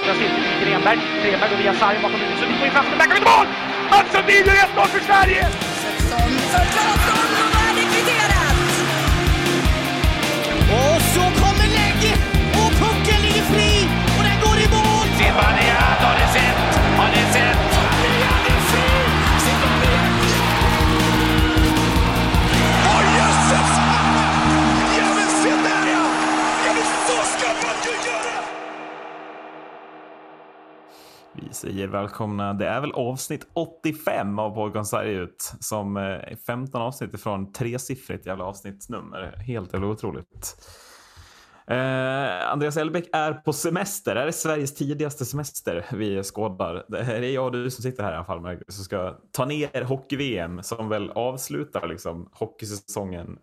vänstra cirkeln till Grenberg. Grenberg går via Sarri bakom huvudet. Sundin går in där kommer ut mål! Mats Sundin gör 1-0 för Sverige! 16, säger välkomna. Det är väl avsnitt 85 av podcasten ut som eh, är 15 avsnitt ifrån tresiffrigt jävla avsnittsnummer. Helt jävla otroligt. Eh, Andreas Elbeck är på semester. Det här är Sveriges tidigaste semester vi skådar. Det här är jag och du som sitter här i alla fall, som ska ta ner hockey-VM som väl avslutar liksom hockeysäsongen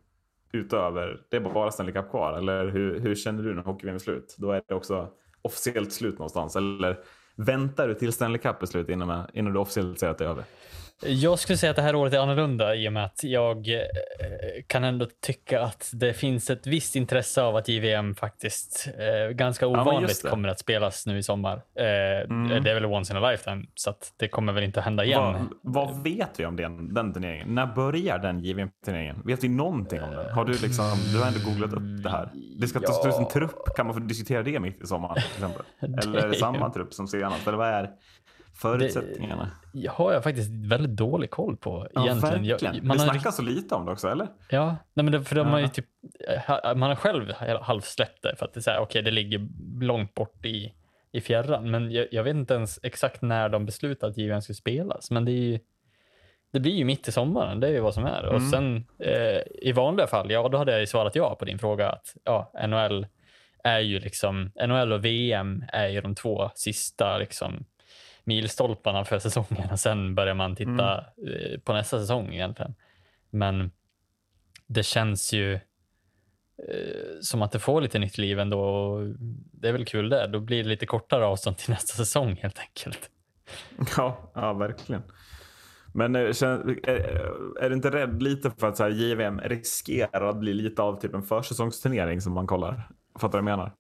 utöver. Det är bara Stanley Cup kvar, eller hur, hur känner du när hockey-VM är slut? Då är det också officiellt slut någonstans, eller väntar du till Stanley Cup är slut innan, innan du officiellt säger att det är över? Jag skulle säga att det här året är annorlunda i och med att jag eh, kan ändå tycka att det finns ett visst intresse av att JVM faktiskt eh, ganska ovanligt det. kommer att spelas nu i sommar. Eh, Mm. Det är väl once in a lifetime så det kommer väl inte hända igen. Vad, vad vet vi om den, den turneringen? När börjar den JVM-turneringen? Vet vi någonting om den? Har du liksom, du har ändå googlat upp det här. Det ska tas ut en trupp, kan man få diskutera det mitt i sommaren till exempel? Eller samma trupp som senast? Eller vad är förutsättningarna? Det har jag faktiskt väldigt dålig koll på Ja, egentligen. Jag- verkligen. man det har snackas så lite om det också, eller? Ja, nej men det, för de har ju Ja. typ, ha- man har själv halvsläppt det för att det är så här, okej, det ligger långt bort i, i fjärran, men jag, jag vet inte ens exakt när de beslutade att JVM skulle spelas, men det är ju, det blir ju mitt i sommaren, det är ju vad som är. Och Mm. sen eh, i vanliga fall, ja, då hade jag ju svarat ja på din fråga att ja, NHL är ju liksom, NHL och VM är ju de två sista liksom milstolparna för säsongen och sen börjar man titta eh, på nästa säsong egentligen. Men det känns ju eh, som att det får lite nytt liv ändå. och Det är väl kul det. Då blir det lite kortare avstånd till nästa säsong helt enkelt. Ja, ja verkligen. Men eh, är du inte rädd lite för att så här, JVM riskerar att bli lite av typ en försäsongsturnering som man kollar? Fattar du vad jag menar?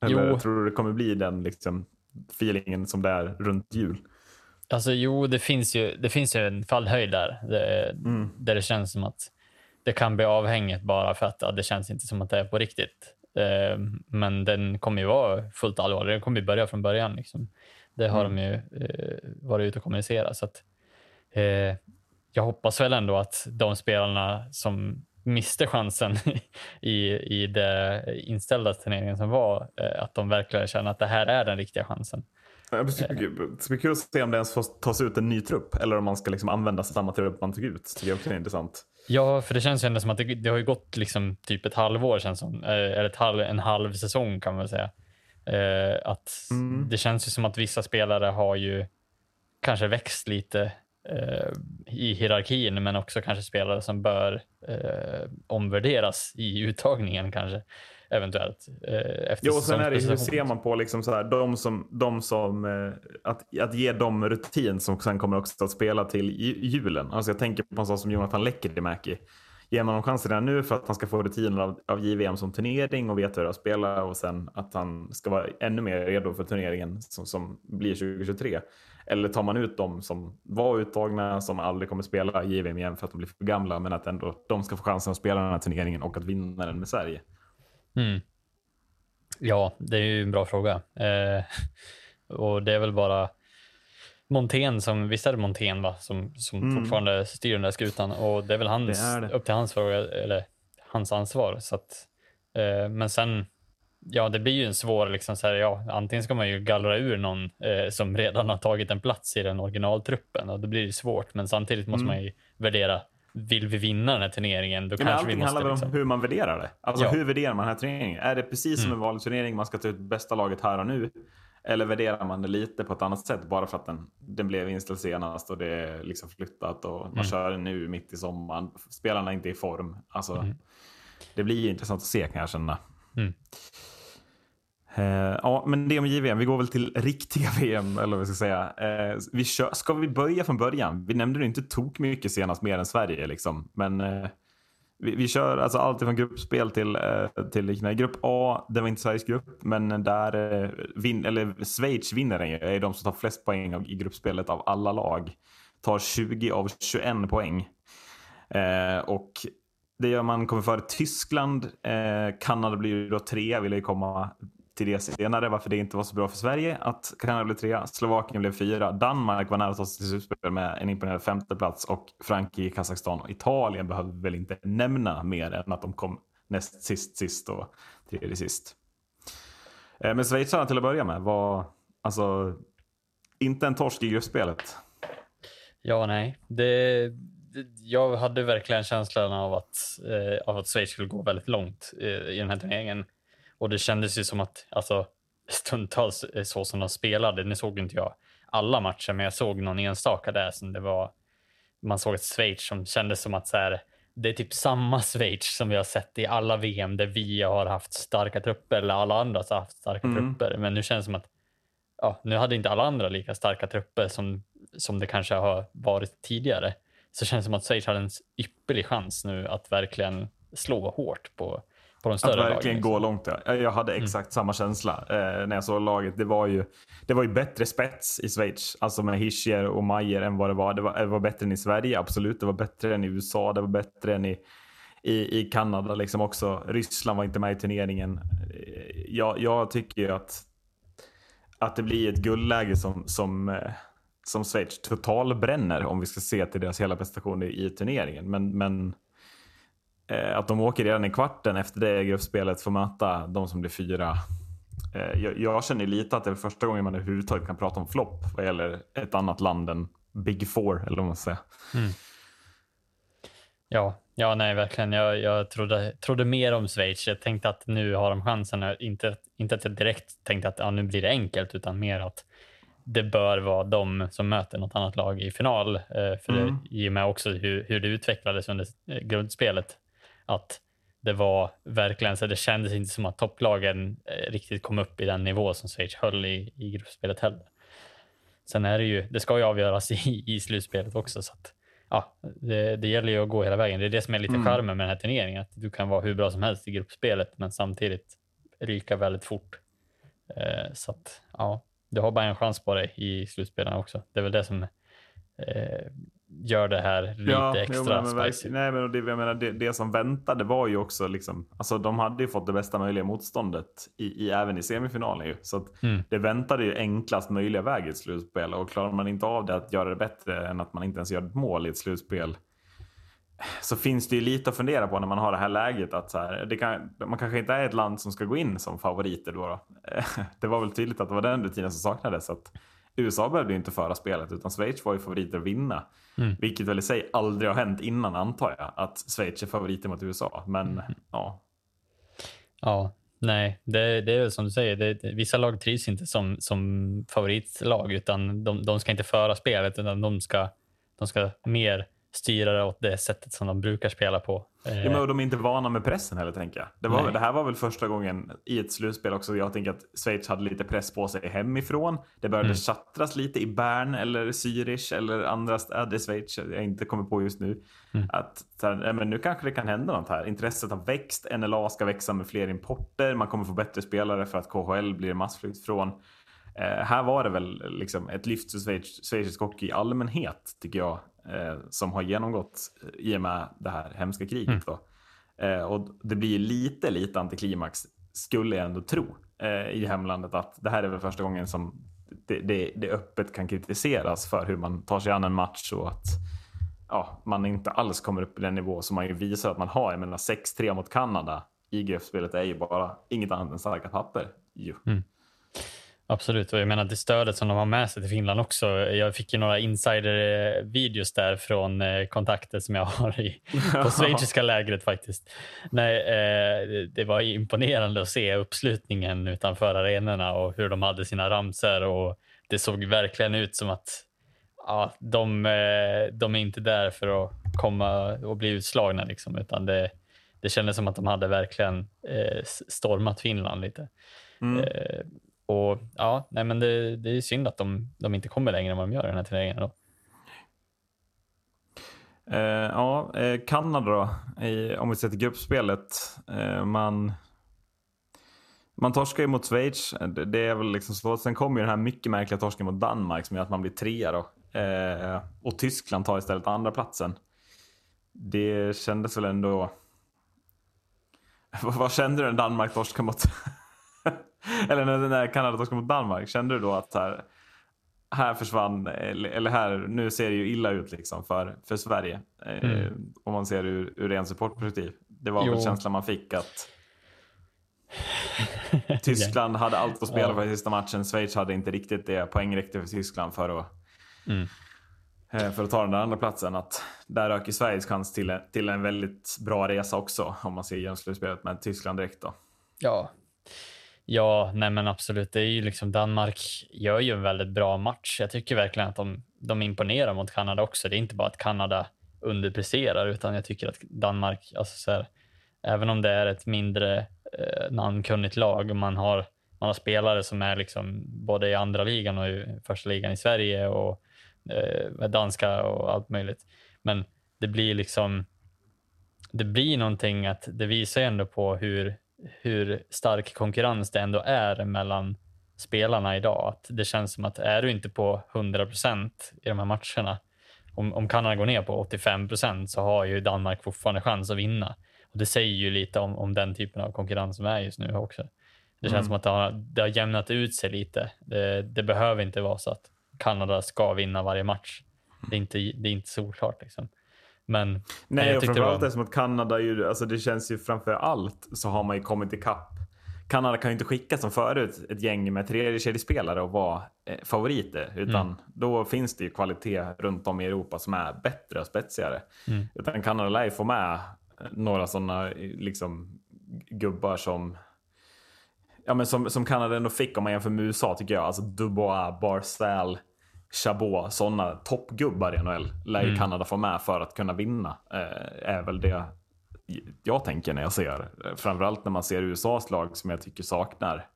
Eller Jo. tror du det kommer bli den liksom, feelingen som det är runt jul? Alltså jo, det finns ju, det finns ju en fallhöjd där. Det, Där det känns som att det kan bli avhängigt bara för att ja, det känns inte som att det är på riktigt. Eh, men den kommer ju vara fullt allvarlig. Den kommer ju börja från början. Liksom. Det har de ju eh, varit ute och kommunicerat. Så att, eh, jag hoppas väl ändå att de spelarna som miste chansen i, i det inställda turneringen som var, eh, att de verkligen känner att det här är den riktiga chansen. Ja, Det ska bli kul- att se om det ens får tas ut en ny trupp eller om man ska liksom använda samma trupp man tog ut. Det tycker jag också är intressant. Ja, för det känns ju ändå som att det, det har ju gått liksom typ ett halvår känns som, eh, eller ett halv, en halv säsong kan man väl säga. Eh, att Mm. Det känns ju som att vissa spelare har ju kanske växt lite i hierarkin, men också kanske spelare som bör eh, omvärderas i uttagningen kanske, eventuellt. Eh, efter Jo, och sen är det, hur ser man på liksom så här, de som, de som eh, att, att ge dem rutin som sen kommer också att spela till ju- julen. Alltså jag tänker på en sån som Jonathan Lekkerimäki. Ger man honom chansen redan nu för att han ska få rutinen av, av JVM som turnering och veta hur att spela och sen att han ska vara ännu mer redo för turneringen som, som blir 2023. Eller tar man ut dem som var uttagna som aldrig kommer spela JVM igen för att de blir för gamla men att ändå de ska få chansen att spela den här turneringen och att vinna den med Sverige. Mm. Ja, det är ju en bra fråga. Eh, och det är väl bara Montén som, visst är det Montén va, som, som Mm. fortfarande styr den där skutan och det är väl hans, Det är det. upp till hans fråga, eller hans ansvar. Så att, eh, men sen, ja det blir ju en svår, liksom så här, ja, antingen ska man ju gallra ur någon eh, som redan har tagit en plats i den originaltruppen och då blir det svårt, men samtidigt måste Mm. man ju värdera, vill vi vinna den här turneringen, då Ja, kanske vi måste handlar väl om liksom, hur man värderar det. Alltså Ja. hur värderar man den här turneringen? Är det precis som Mm. en vanlig turnering, man ska ta ut bästa laget här och nu? Eller värderar man det lite på ett annat sätt bara för att den, den blev inställd senast och det är liksom flyttat och man Mm. kör nu mitt i sommaren. Spelarna är inte i form. Alltså, Mm. Det blir intressant att se kan jag känna. Mm. Eh, ja, men det om JVM. Vi går väl till riktiga VM, eller vad vi ska säga. Eh, vi kör, ska vi börja från början? Vi nämnde det inte tok mycket senast, mer än Sverige. Liksom. Men eh, vi, vi kör alltså allt från gruppspel till, eh, till liknande. Grupp A, det var inte Sveriges grupp, men där eh, vin, eller Schweiz vinner den ju. är de som tar flest poäng av, i gruppspelet av alla lag. Tar 20 av 21 poäng. Eh, och det gör man kommer före Tyskland. Eh, Kanada blir ju då trea, vill ju komma till det senare, varför det inte var så bra för Sverige att Kanada blev trea. Slovakien blev fyra. Danmark var nära att ta sig till slutspel med en imponerande femteplats och Frankrike, Kazakstan och Italien behöver väl inte nämna mer än att de kom näst sist, sist och tredje sist. Eh, men schweizarna till att börja med var alltså inte en torsk i gruppspelet. Ja, nej. Det, det, jag hade verkligen känslan av att, eh, av att Schweiz skulle gå väldigt långt eh, i den här turneringen. Och det kändes ju som att, alltså stundtals eh, så som de spelade, nu såg inte jag alla matcher, men jag såg någon enstaka där som det var, man såg ett Schweiz som kändes som att så här, det är typ samma Schweiz som vi har sett i alla VM där vi har haft starka trupper eller alla andra har haft starka Mm. trupper. Men nu känns det som att ja, nu hade inte alla andra lika starka trupper som, som det kanske har varit tidigare. Så känns det som att Schweiz hade en ypperlig chans nu att verkligen slå hårt på, på de större Att verkligen lagen. gå långt. Ja. Jag hade exakt samma känsla eh, när jag såg laget. Det var, ju, det var ju bättre spets i Schweiz, alltså med Hischier och Mayer än vad det var. Det, var. det var bättre än i Sverige, absolut. Det var bättre än i USA, det var bättre än i, i, i Kanada liksom också. Ryssland var inte med i turneringen. Eh, Jag, jag tycker ju att, att det blir ett guldläge som, som, eh, som Schweiz totalbränner om vi ska se till deras hela prestation i, i turneringen. Men, men eh, att de åker redan i kvarten efter det gruppspelet får möta de som blir fyra. Eh, jag, jag känner lite att det är första gången man överhuvudtaget kan prata om flopp vad gäller ett annat land än Big Four, eller vad man säger. Ja, ja nej, verkligen. Jag, jag trodde, trodde mer om Schweiz. Jag tänkte att nu har de chansen. Inte, inte att jag direkt tänkte att ja, nu blir det enkelt, utan mer att det bör vara de som möter något annat lag i final. Eh, för Mm. det, i och med också hur, hur det utvecklades under eh, grundspelet. Att det var verkligen så det kändes inte som att topplagen eh, riktigt kom upp i den nivå som Schweiz höll i, i gruppspelet heller. Sen är det ju, det ska ju avgöras i, i slutspelet också. Så att, ja, det, det gäller ju att gå hela vägen. Det är det som är lite Mm. charmen med den här turneringen. Att du kan vara hur bra som helst i gruppspelet, men samtidigt ryka väldigt fort. Eh, så att, ja, du har bara en chans på dig i slutspelen också. Det är väl det som eh, gör det här lite extra jo, men, spicy. nej, men det, jag menar, det, det som väntade var ju också liksom, alltså de hade ju fått det bästa möjliga motståndet i, i, även i semifinalen ju. Så att Mm. det väntade ju enklast möjliga väg i ett slutspel och klarar man inte av det att göra det bättre än att man inte ens gör ett mål i ett slutspel så finns det ju lite att fundera på när man har det här läget att så här, kan, man kanske inte är ett land som ska gå in som favoriter då. då. Det var väl tydligt att det var den rutinen som saknades. Att USA behövde ju inte föra spelet utan Schweiz var ju favoriter att vinna. Mm. Vilket väl i sig aldrig har hänt innan antar jag. Att Schweiz är favoriter mot USA. Men Mm. ja, Ja, nej, det, det är som du säger. Det, vissa lag trivs inte som, som favoritlag, utan de, de ska inte föra spelet, utan de ska, de ska mer styra det åt det sättet som de brukar spela på. Eh, Ja, men de är inte vana med pressen heller tänker jag. Det, var, det här var väl första gången i ett slutspel också. Jag tänker att Schweiz hade lite press på sig hemifrån. Det började Mm. tjattras lite i Bern eller Zürich eller andra städer i Schweiz. Jag inte kommer på just nu. Mm. Att här, men nu kanske det kan hända något här. Intresset har växt. NLA ska växa med fler importer. Man kommer få bättre spelare för att KHL blir massflykt från. Eh, här var det väl liksom ett lyft för Schweiz, schweizisk hockey i allmänhet, tycker jag, eh, som har genomgått eh, i och med det här hemska kriget. Mm. Eh, och det blir lite, lite antiklimax, skulle jag ändå tro, eh, i hemlandet. Att det här är väl första gången som det, det, det öppet kan kritiseras för hur man tar sig an en match och att ja, man inte alls kommer upp i den nivå som man ju visar att man har. Jag menar 6-3 mot Kanada i gruppspelet är ju bara inget annat än starka papper. Jo. Absolut, och jag menar det stödet som de har med sig till Finland också. Jag fick ju några insider-videos där från eh, kontakter som jag har i, på schweiziska lägret faktiskt. Nej, eh, det- var imponerande att se uppslutningen utanför arenorna och hur de hade sina ramser och det såg verkligen ut som att ja, de, eh, de är inte där för att komma och bli utslagna liksom, utan det, det kändes som att de hade verkligen eh, stormat Finland lite. Mm. Eh, och ja, nej, men det, det är synd att de, de inte kommer längre än vad de gör i den här turneringen. Då. Eh, ja, eh, Kanada då, i, om vi ser till gruppspelet. Eh, man, man torskar ju mot Schweiz, det, det är väl liksom så. Sen kommer ju den här mycket märkliga torsken mot Danmark som gör att man blir trea då. Eh, och Tyskland tar istället andra platsen. Det kändes väl ändå... Vad kände du när Danmark torskade mot... eller när, när Kanada torskade mot Danmark? Kände du då att här, här försvann, eller, här, nu ser det ju illa ut liksom för, för Sverige. Eh, Mm. om man ser ur, ur ren supportperspektiv. Det var Jo. väl känslan man fick att Tyskland hade allt att spela Ja. för i sista matchen. Schweiz hade inte riktigt det. Poäng räckte för Tyskland för att, Mm. eh, för att ta den där andra platsen. Att där ju Sveriges chans till, en- till en väldigt bra resa också. Om man ser genom slutspelet med Tyskland direkt då. Ja. Ja, nej men absolut. Det är ju liksom Danmark gör ju en väldigt bra match. Jag tycker verkligen att de, de imponerar mot Kanada också. Det är inte bara att Kanada underpresterar, utan jag tycker att Danmark, alltså så här, även om det är ett mindre eh, namnkunnigt lag och man har, man har spelare som är liksom både i andra ligan och i första ligan i Sverige och eh, danska och allt möjligt. Men det blir liksom, det blir någonting att det visar ju ändå på hur, hur stark konkurrens det ändå är mellan spelarna idag. Att det känns som att är du inte på 100 procent i de här matcherna, om, om Kanada går ner på 85 procent så har ju Danmark fortfarande chans att vinna. Och Det säger ju lite om, om den typen av konkurrens som är just nu också. Det känns som att det har, det har jämnat ut sig lite. Det, det behöver inte vara så att Kanada ska vinna varje match. Det är inte, det är inte solklart. Liksom. Men Nej, jag och tyckte det framförallt var- som att Kanada ju, alltså det känns ju framför allt så har man ju kommit ikapp. Kanada kan ju inte skicka som förut ett gäng med tredjekedjespelare och vara eh, favoriter. Utan Mm. då finns det ju kvalitet runt om i Europa som är bättre och spetsigare. Mm. Utan Kanada lär ju få med eh, några sådana liksom gubbar som Ja men som, som Kanada ändå fick om man jämför med USA tycker jag. Alltså Dubois, Barzal, Chabot, sådana toppgubbar i NHL lär ju Mm. Kanada få med för att kunna vinna. Eh, är väl det jag tänker när jag ser. eh, Framförallt när man ser USAs lag som jag tycker saknar.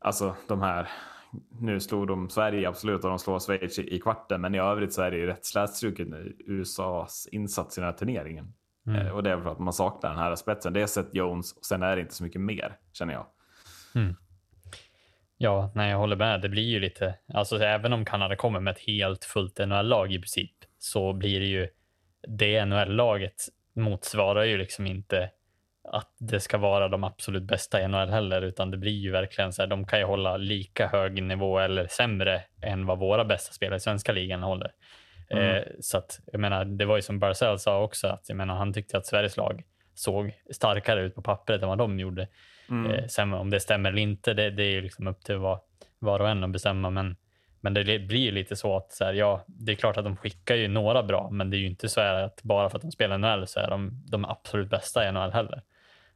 Alltså de här. Nu slog de Sverige absolut och de slår Schweiz i kvarten. Men i övrigt så är det ju rätt slätstruket USAs insats i den här turneringen. Mm. Eh, och det är för att man saknar den här spetsen. Det är Seth Jones och sen är det inte så mycket mer känner jag. Ja, nej, jag håller med. Det blir ju lite, alltså även om Kanada kommer med ett helt fullt NHL-lag i princip, så blir det ju, det NHL-laget motsvarar ju liksom inte att det ska vara de absolut bästa i NHL heller, utan det blir ju verkligen så här, de kan ju hålla lika hög nivå eller sämre än vad våra bästa spelare i svenska ligan håller. Eh, så att, jag menar, det var ju som Barzell sa också, att jag menar, han tyckte att Sveriges lag såg starkare ut på pappret än vad de gjorde. Eh, sen om det stämmer eller inte, det, det är ju liksom upp till var, var och en att bestämma. Men, men det blir lite så att så här, ja, det är klart att de skickar ju några bra, men det är ju inte så att bara för att de spelar NHL så är de de absolut bästa i NHL heller.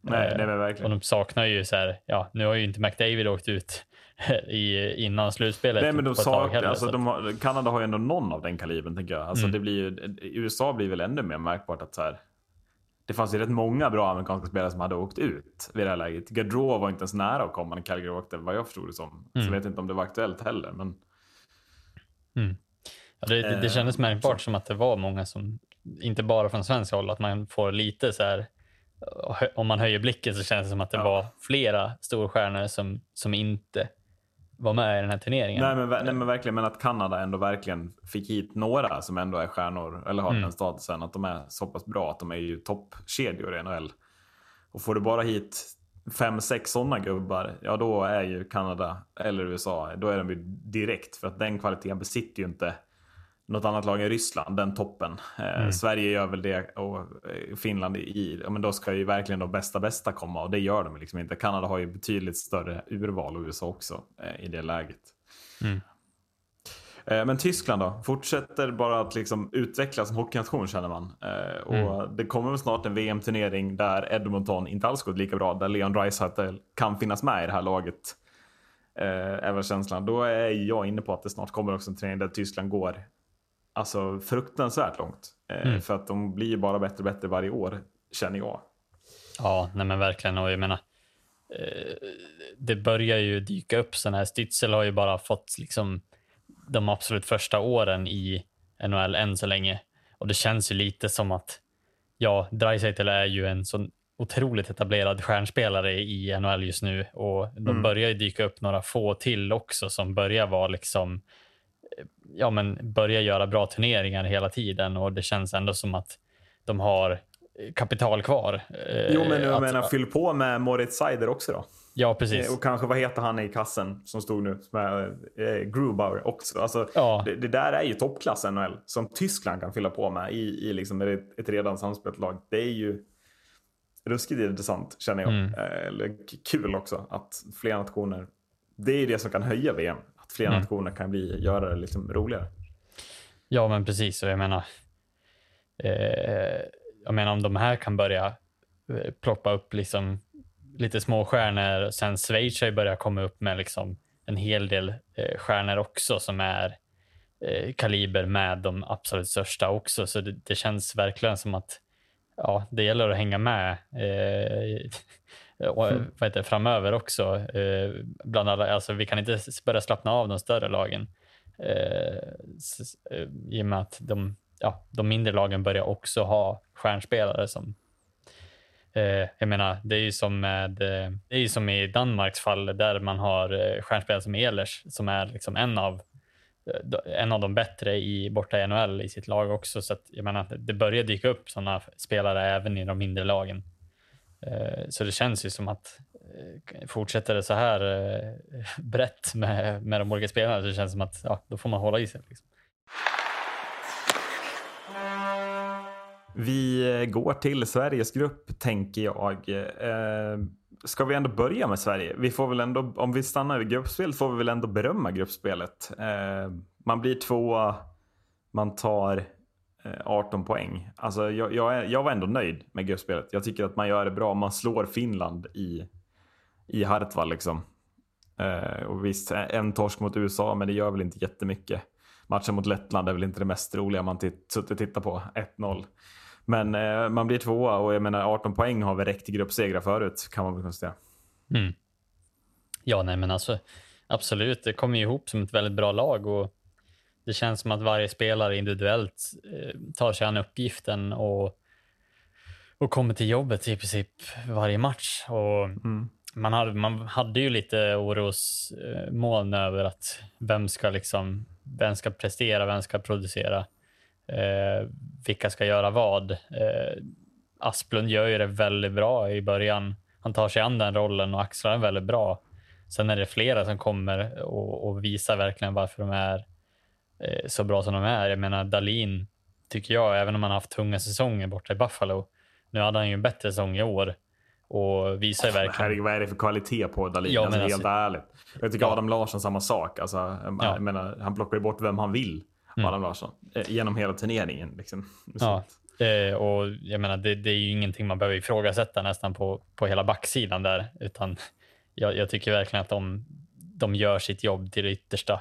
Nej, Eh, nej men Och verkligen. de saknar ju så här, ja, nu har ju inte McDavid åkt ut i, innan slutspelet Nej men de saknar, alltså de har, Kanada har ju ändå någon av den kalibern tänker jag. Alltså Mm. det blir ju, USA blir väl ännu mer märkbart att så här. Det fanns ju rätt många bra amerikanska spelare som hade åkt ut vid det här läget. Gaudreau var inte ens nära att komma när Calgary åkte, vad jag förstod det som. Så Mm. jag vet inte om det var aktuellt heller. Men Ja, det, det, det Eh, kändes märkbart som att det var många som, inte bara från svensk håll, att man får lite så här, om man höjer blicken så känns det som att det Ja. var flera storstjärnor som, som inte var med i den här turneringen. Nej men, nej men verkligen, men att Kanada ändå verkligen fick hit några som ändå är stjärnor, eller har Mm. den statusen, att de är så pass bra att de är ju toppkedjor i NHL. Och får du bara hit fem, sex sådana gubbar, ja då är ju Kanada eller USA, då är de ju direkt, för att den kvaliteten besitter ju inte något annat lag än Ryssland, den toppen. Eh, Sverige gör väl det och eh, Finland i, men då ska ju verkligen de bästa bästa komma och det gör de liksom inte. Kanada har ju betydligt större urval och USA också eh, i det läget. Eh, Men Tyskland då? Fortsätter bara att liksom utvecklas som hockeynation känner man. Eh, Och Det kommer snart en VM-turnering där Edmonton inte alls gått lika bra. Där Leon Draisaitl kan finnas med i det här laget. Eh, är väl känslan. Då är jag inne på att det snart kommer också en turnering där Tyskland går alltså fruktansvärt långt. Eh, För att de blir bara bättre och bättre varje år, känner jag. Ja, nej men verkligen. Och jag menar, eh, det börjar ju dyka upp sådana här. Stützle har ju bara fått liksom de absolut första åren i NHL än så länge. Och det känns ju lite som att, ja, Dreisaitl är ju en sån otroligt etablerad stjärnspelare i NHL just nu och de Mm. börjar ju dyka upp några få till också som börjar vara liksom, ja men börjar göra bra turneringar hela tiden och det känns ändå som att de har eh, kapital kvar. eh, Jo, men jag att- menar, fyll på med Moritz Seider också då. Ja, precis. Eh, Och kanske, vad heter han i kassen som stod nu? Som är, eh, Grubauer också. Alltså, Ja. det, det där är ju toppklass NHL som Tyskland kan fylla på med i, i liksom ett, ett redan samspelt lag. Det är ju ruskigt intressant känner jag. Mm. Eller kul också att fler nationer. Det är ju det som kan höja VM. Att fler Mm. nationer kan bli, göra det liksom roligare. Ja, men precis. Och jag menar, eh, jag menar om de här kan börja eh, ploppa upp liksom lite små stjärnor. Sen Schweiz har börjat komma upp med liksom en hel del eh, stjärnor också som är eh, kaliber med de absolut största också. Så det, det känns verkligen som att ja, det gäller att hänga med eh, och, vad heter framöver också. Eh, bland alla, alltså, vi kan inte börja slappna av de större lagen. Eh, eh, I och med att de, ja, de mindre lagen börjar också ha stjärnspelare som Eh, jag menar, det är ju som med, eh, det är ju som i Danmarks fall där man har eh, stjärnspelare som Ehlers som är liksom en av eh, en av de bättre i borta i NHL i sitt lag också. Så att, jag menar, det börjar dyka upp sådana spelare även i de mindre lagen. Eh, så det känns ju som att eh, fortsätter det så här eh, brett med, med de olika spelarna så känns som att ja, då får man hålla i sig. Liksom. Vi går till Sveriges grupp, tänker jag. Eh, ska vi ändå börja med Sverige? Vi får väl ändå, om vi stannar vid gruppspel får vi väl ändå berömma gruppspelet. Eh, man blir tvåa, man tar Eh, 18 poäng. Alltså, jag, jag, jag var ändå nöjd med gruppspelet. Jag tycker att man gör det bra. Man slår Finland i, i Hartwall. Liksom. Eh, och visst, en torsk mot USA, men det gör väl inte jättemycket. Matchen mot Lettland är väl inte det mest roliga man suttit och tittat på. 1-0. Men eh, man blir tvåa och jag menar 18 poäng har väl räckt till gruppsegrar förut kan man väl konstatera. Mm. Ja, nej, men alltså absolut. Det kommer ju ihop som ett väldigt bra lag och det känns som att varje spelare individuellt eh, tar sig an uppgiften och, och kommer till jobbet i princip varje match. Och man, hade, man hade ju lite orosmoln över att vem ska liksom, vem ska prestera, vem ska producera, eh, vilka ska göra vad. Eh, Asplund gör ju det väldigt bra i början. Han tar sig an den rollen och axlar den väldigt bra. Sen är det flera som kommer och, och visar verkligen varför de är så bra som de är. Jag menar Dalin tycker jag, även om han har haft tunga säsonger borta i Buffalo. Nu hade han ju en bättre säsong i år och visar ju verkligen. Herregud, vad är det för kvalitet på Dahlin? Ja, alltså, helt alltså- ärligt. Jag tycker Ja. Adam Larsson samma sak. Alltså, jag Ja. menar, han plockar ju bort vem han vill, Mm. Adam Larsson. Eh, genom hela turneringen. Liksom. Ja, eh, och jag menar, det, det är ju ingenting man behöver ifrågasätta nästan på, på hela backsidan där, utan jag, jag tycker verkligen att de, de gör sitt jobb till det yttersta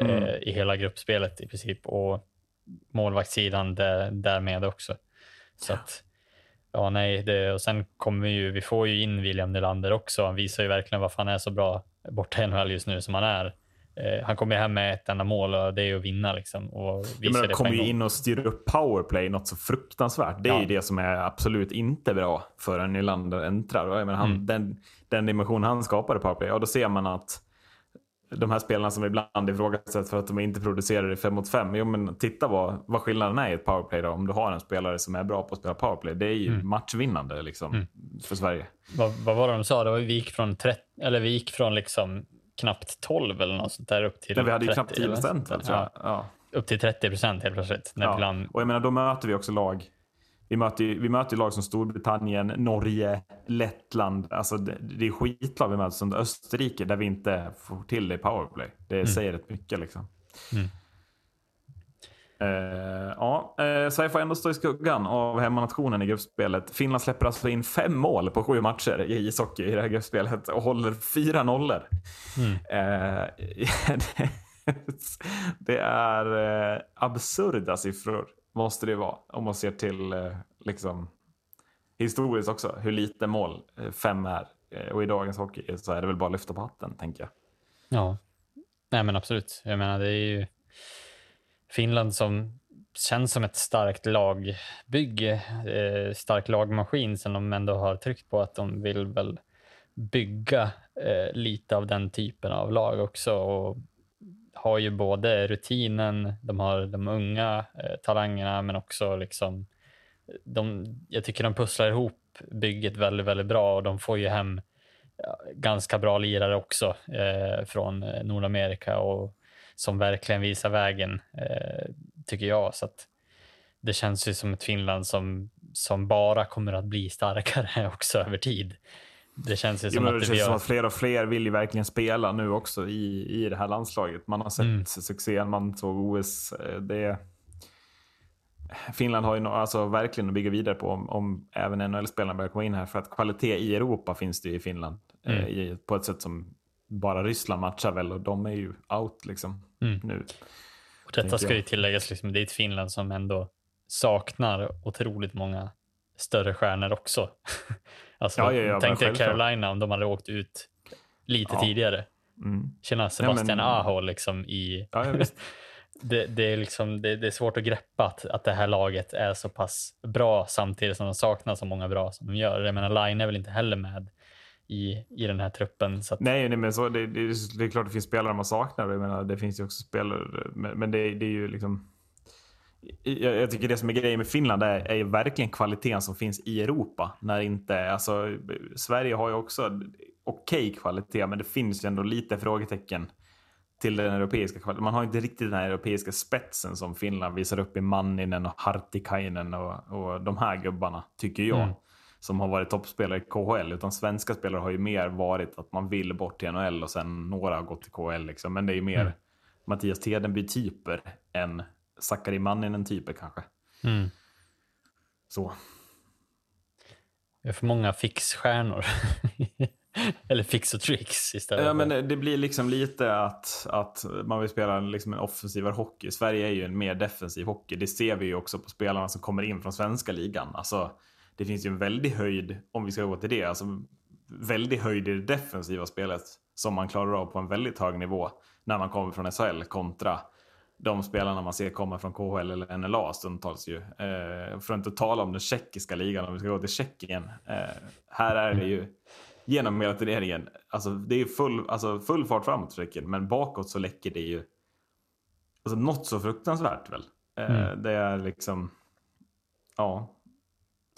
eh, Mm. i hela gruppspelet i princip och målvaktssidan där, därmed också. Så att, ja, nej, det, och sen kommer vi ju, vi får ju in William Nylander också. Han visar ju verkligen varför han är så bra borta i NHL just nu som han är. Eh, han kommer hem med ett enda mål och det är att vinna liksom. Och Jag visar menar, det kommer ju in och styr upp powerplay något så fruktansvärt. Det är Ja. ju det som är absolut inte bra för en Nylander äntrar. Och Jag menar, han, Mm. den, den dimension han skapar i powerplay, ja då ser man att de här spelarna som ibland ifrågasätts för att de inte producerar i 5 mot 5. Jo men titta vad, vad skillnaden är i ett powerplay då. Om du har en spelare som är bra på att spela powerplay. Det är ju Mm. matchvinnande liksom för Sverige. Vad, vad var det de sa? Det var, vi gick från, 30, eller vi gick från liksom knappt 12 eller något sånt där upp till Men vi hade ju 30 knappt 10 eller något procent. Ja. Ja, upp till 30 procent helt plötsligt. När Ja. plan, Och jag menar, då möter vi också lag. Vi möter, vi möter lag som Storbritannien, Norge, Lettland. Alltså det, det är skitlag vi möter som Österrike där vi inte får till det i powerplay. Det säger rätt mycket liksom. Mm. Eh, ja, eh, Sverige får ändå stå i skuggan av hemmanationen i gruppspelet. Finland släpper alltså in fem mål på sju matcher i ishockey i det här gruppspelet och håller fyra nollor. Mm. Eh, det är eh, absurda siffror måste det vara om man ser till eh, liksom historiskt också hur lite mål eh, fem är. Eh, och i dagens hockey så är det väl bara att lyfta på hatten tänker jag. Ja, nej men absolut. Jag menar det är ju Finland som känns som ett starkt lagbygge, eh, stark lagmaskin som de ändå har tryckt på att de vill väl bygga eh, lite av den typen av lag också och har ju både rutinen, de har de unga eh, talangerna men också liksom de, jag tycker de pusslar ihop bygget väldigt, väldigt bra och de får ju hem ganska bra lirare också eh, från eh, Nordamerika och som verkligen visar vägen, eh, tycker jag. Så att det känns ju som ett Finland som, som bara kommer att bli starkare också över tid. Det känns ju som Jo, att det känns som att fler och fler vill ju verkligen spela nu också i, i det här landslaget. Man har sett Mm. succén, man såg OS. eh, Det, Finland har ju nå- alltså verkligen att bygga vidare på om, om även NHL-spelarna börjar komma in här. För att kvalitet i Europa finns det ju i Finland. eh, Mm. I, på ett sätt som bara Ryssland matchar väl och de är ju out liksom Mm. nu. Och detta ska ju tilläggas, liksom, det är ett Finland som ändå saknar otroligt många större stjärnor också. alltså, Ja, ja, ja, tänk dig. Carolina om de hade åkt ut lite Ja. tidigare. Mm. Tjena, Sebastian men- Aho liksom i... Ja, ja, det, det, är liksom, det, det är svårt att greppa att, att det här laget är så pass bra samtidigt som de saknar så många bra som de gör. Jag menar, Line är väl inte heller med i, i den här truppen. Så att, Nej, nej men så, det, det, det är klart det finns spelare man saknar. Jag menar, det finns ju också spelare, men, men det, det är ju liksom... Jag, jag tycker det som är grejen med Finland är, är verkligen kvaliteten som finns i Europa. När inte, alltså, Sverige har ju också okej kvalitet, men det finns ju ändå lite frågetecken till den europeiska kvaliteten. Man har inte riktigt den här europeiska spetsen som Finland visar upp i Manninen och Hartikainen och, och de här gubbarna, tycker jag. Mm. Som har varit toppspelare i KHL. Utan svenska spelare har ju mer varit att man vill bort till NHL och sen några har gått till KHL. Liksom. Men det är ju mer Mm. Mattias Tedenby-typer än Sakari Manninen-typer kanske. mm, Så. vi har för många fixstjärnor. Eller fix och tricks istället. Ja, men det, det blir liksom lite att, att man vill spela liksom en offensivare hockey. Sverige är ju en mer defensiv hockey. Det ser vi ju också på spelarna som kommer in från svenska ligan. Alltså, det finns ju en väldig höjd, om vi ska gå till det, alltså väldig höjd i det defensiva spelet som man klarar av på en väldigt hög nivå när man kommer från SHL kontra de spelarna man ser komma från KHL eller NLA stundtals ju. Eh, för att inte tala om den tjeckiska ligan, om vi ska gå till Tjeckien. Eh, här är det ju genom hela turneringen, alltså det är ju full, alltså full fart framåt för Tjeckien, men bakåt så läcker det ju alltså något så fruktansvärt väl. Eh, Mm. Det är liksom, ja,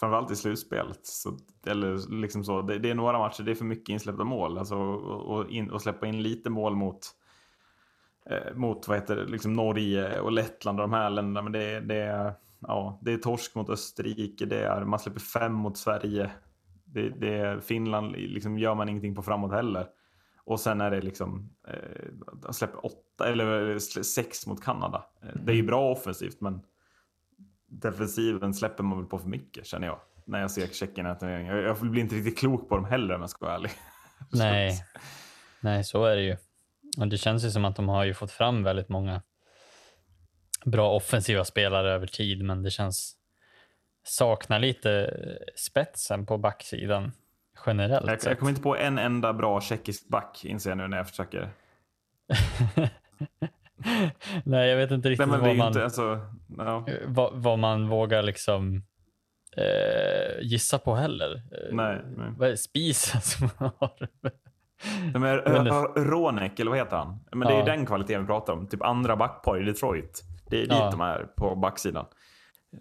framförallt i slutspelet. Så, eller liksom så, det, det är några matcher, det är för mycket insläppta mål. Alltså, och, och, in, och släppa in lite mål mot, mot vad heter det, liksom Norge och Lettland och de här länderna. Men det, det, är, ja, det är torsk mot Österrike, det är, man släpper fem mot Sverige. Det, det är, Finland liksom, gör man ingenting på framåt heller. Och sen är det liksom, eh, släpper åtta eller sex mot Kanada. Eh, Det är ju bra offensivt men defensiven släpper man väl på för mycket känner jag. När jag ser Tjeckien i turneringen. Jag, jag blir inte riktigt klok på dem heller om jag ska vara ärlig. Nej. Nej, så är det ju. Och det känns ju som att de har ju fått fram väldigt många bra offensiva spelare över tid, men det känns saknar lite spetsen på backsidan generellt. Jag, jag kommer inte på en enda bra tjeckisk back inser jag nu när jag försöker. Nej, jag vet inte Nej, riktigt är vad, man, inte, alltså, ja. vad, vad man vågar liksom eh, gissa på heller. Eh, Nej, nej. Vad är det? Spisen som har... Det- Ro- Ronek, eller vad heter han? Men det är Ja. den kvaliteten vi pratar om. Typ andra backpar i Detroit. Det är dit Ja. de är på backsidan.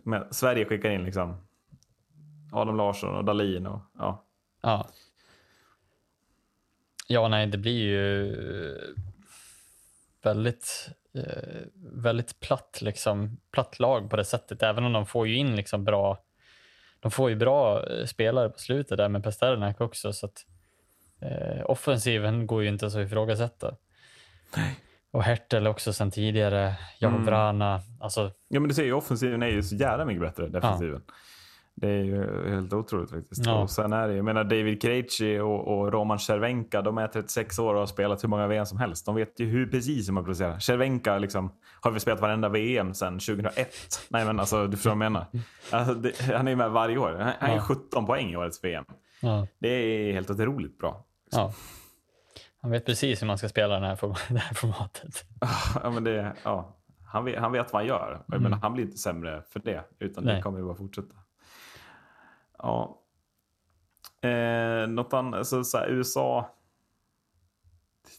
Men Sverige skickar in liksom Adam Larsson och Dahlin och ja. Ja. Ja, nej, det blir ju väldigt, eh, väldigt platt, liksom, platt lag på det sättet. Även om de får ju in liksom bra, de får ju bra eh, spelare på slutet där med Pasternak också. Så att, eh, offensiven går ju inte så att ifrågasätta. Och Hertel också sen tidigare, Jakob Mm. Vrana. Alltså, Ja men du ser ju offensiven är ju så jävla mycket bättre, defensiven. Det är ju helt otroligt faktiskt. Ja. Och sen är det ju, jag menar David Krejci och, och Roman Cervenka, de är 36 år och har spelat hur många VM som helst. De vet ju hur precis hur man producerar. Cervenka liksom, har väl spelat varenda VM sedan 2001. Nej men alltså, du förstår vad jag menar. Alltså, det, han är ju med varje år. Han, han är Ja. 17 poäng i årets VM. ja, Det är helt otroligt bra. Ja. Han vet precis hur man ska spela den här det här formatet. Ja, men det, ja. Han vet, han vet vad han gör. Mm. menar, han blir inte sämre för det, utan det Nej. kommer ju bara fortsätta. Ja. Eh, något annat, alltså, så här, USA.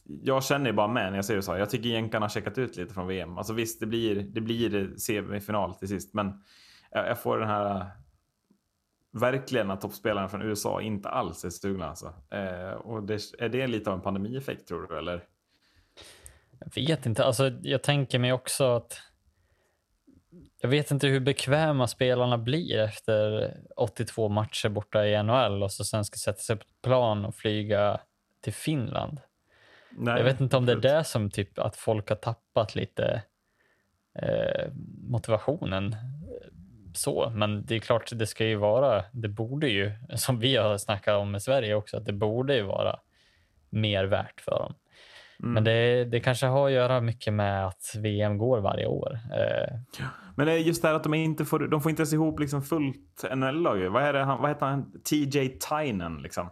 Jag känner ju bara med när jag ser USA. Jag tycker jänkarna har checkat ut lite från VM. Alltså visst, det blir, det blir semifinal till sist, men jag, jag får den här verkligen att toppspelarna från USA inte alls är stugna. Alltså. Eh, och det, är det lite av en pandemieffekt tror du? Eller? Jag vet inte. Alltså, jag tänker mig också att jag vet inte hur bekväma spelarna blir efter 82 matcher borta i NHL och så sen ska sätta sig på ett plan och flyga till Finland. Nej, jag vet inte om det är det som typ att folk har tappat lite eh, motivationen. Så, men det är klart, det ska ju vara, det borde ju, som vi har snackat om i Sverige också, att det borde ju vara mer värt för dem. Mm. Men det, det kanske har att göra mycket med att VM går varje år. Eh, Men det är just det här att de inte får, de får inte ens ihop liksom fullt NHL-lag. Vad, är det, han, vad heter han? TJ Tynan liksom.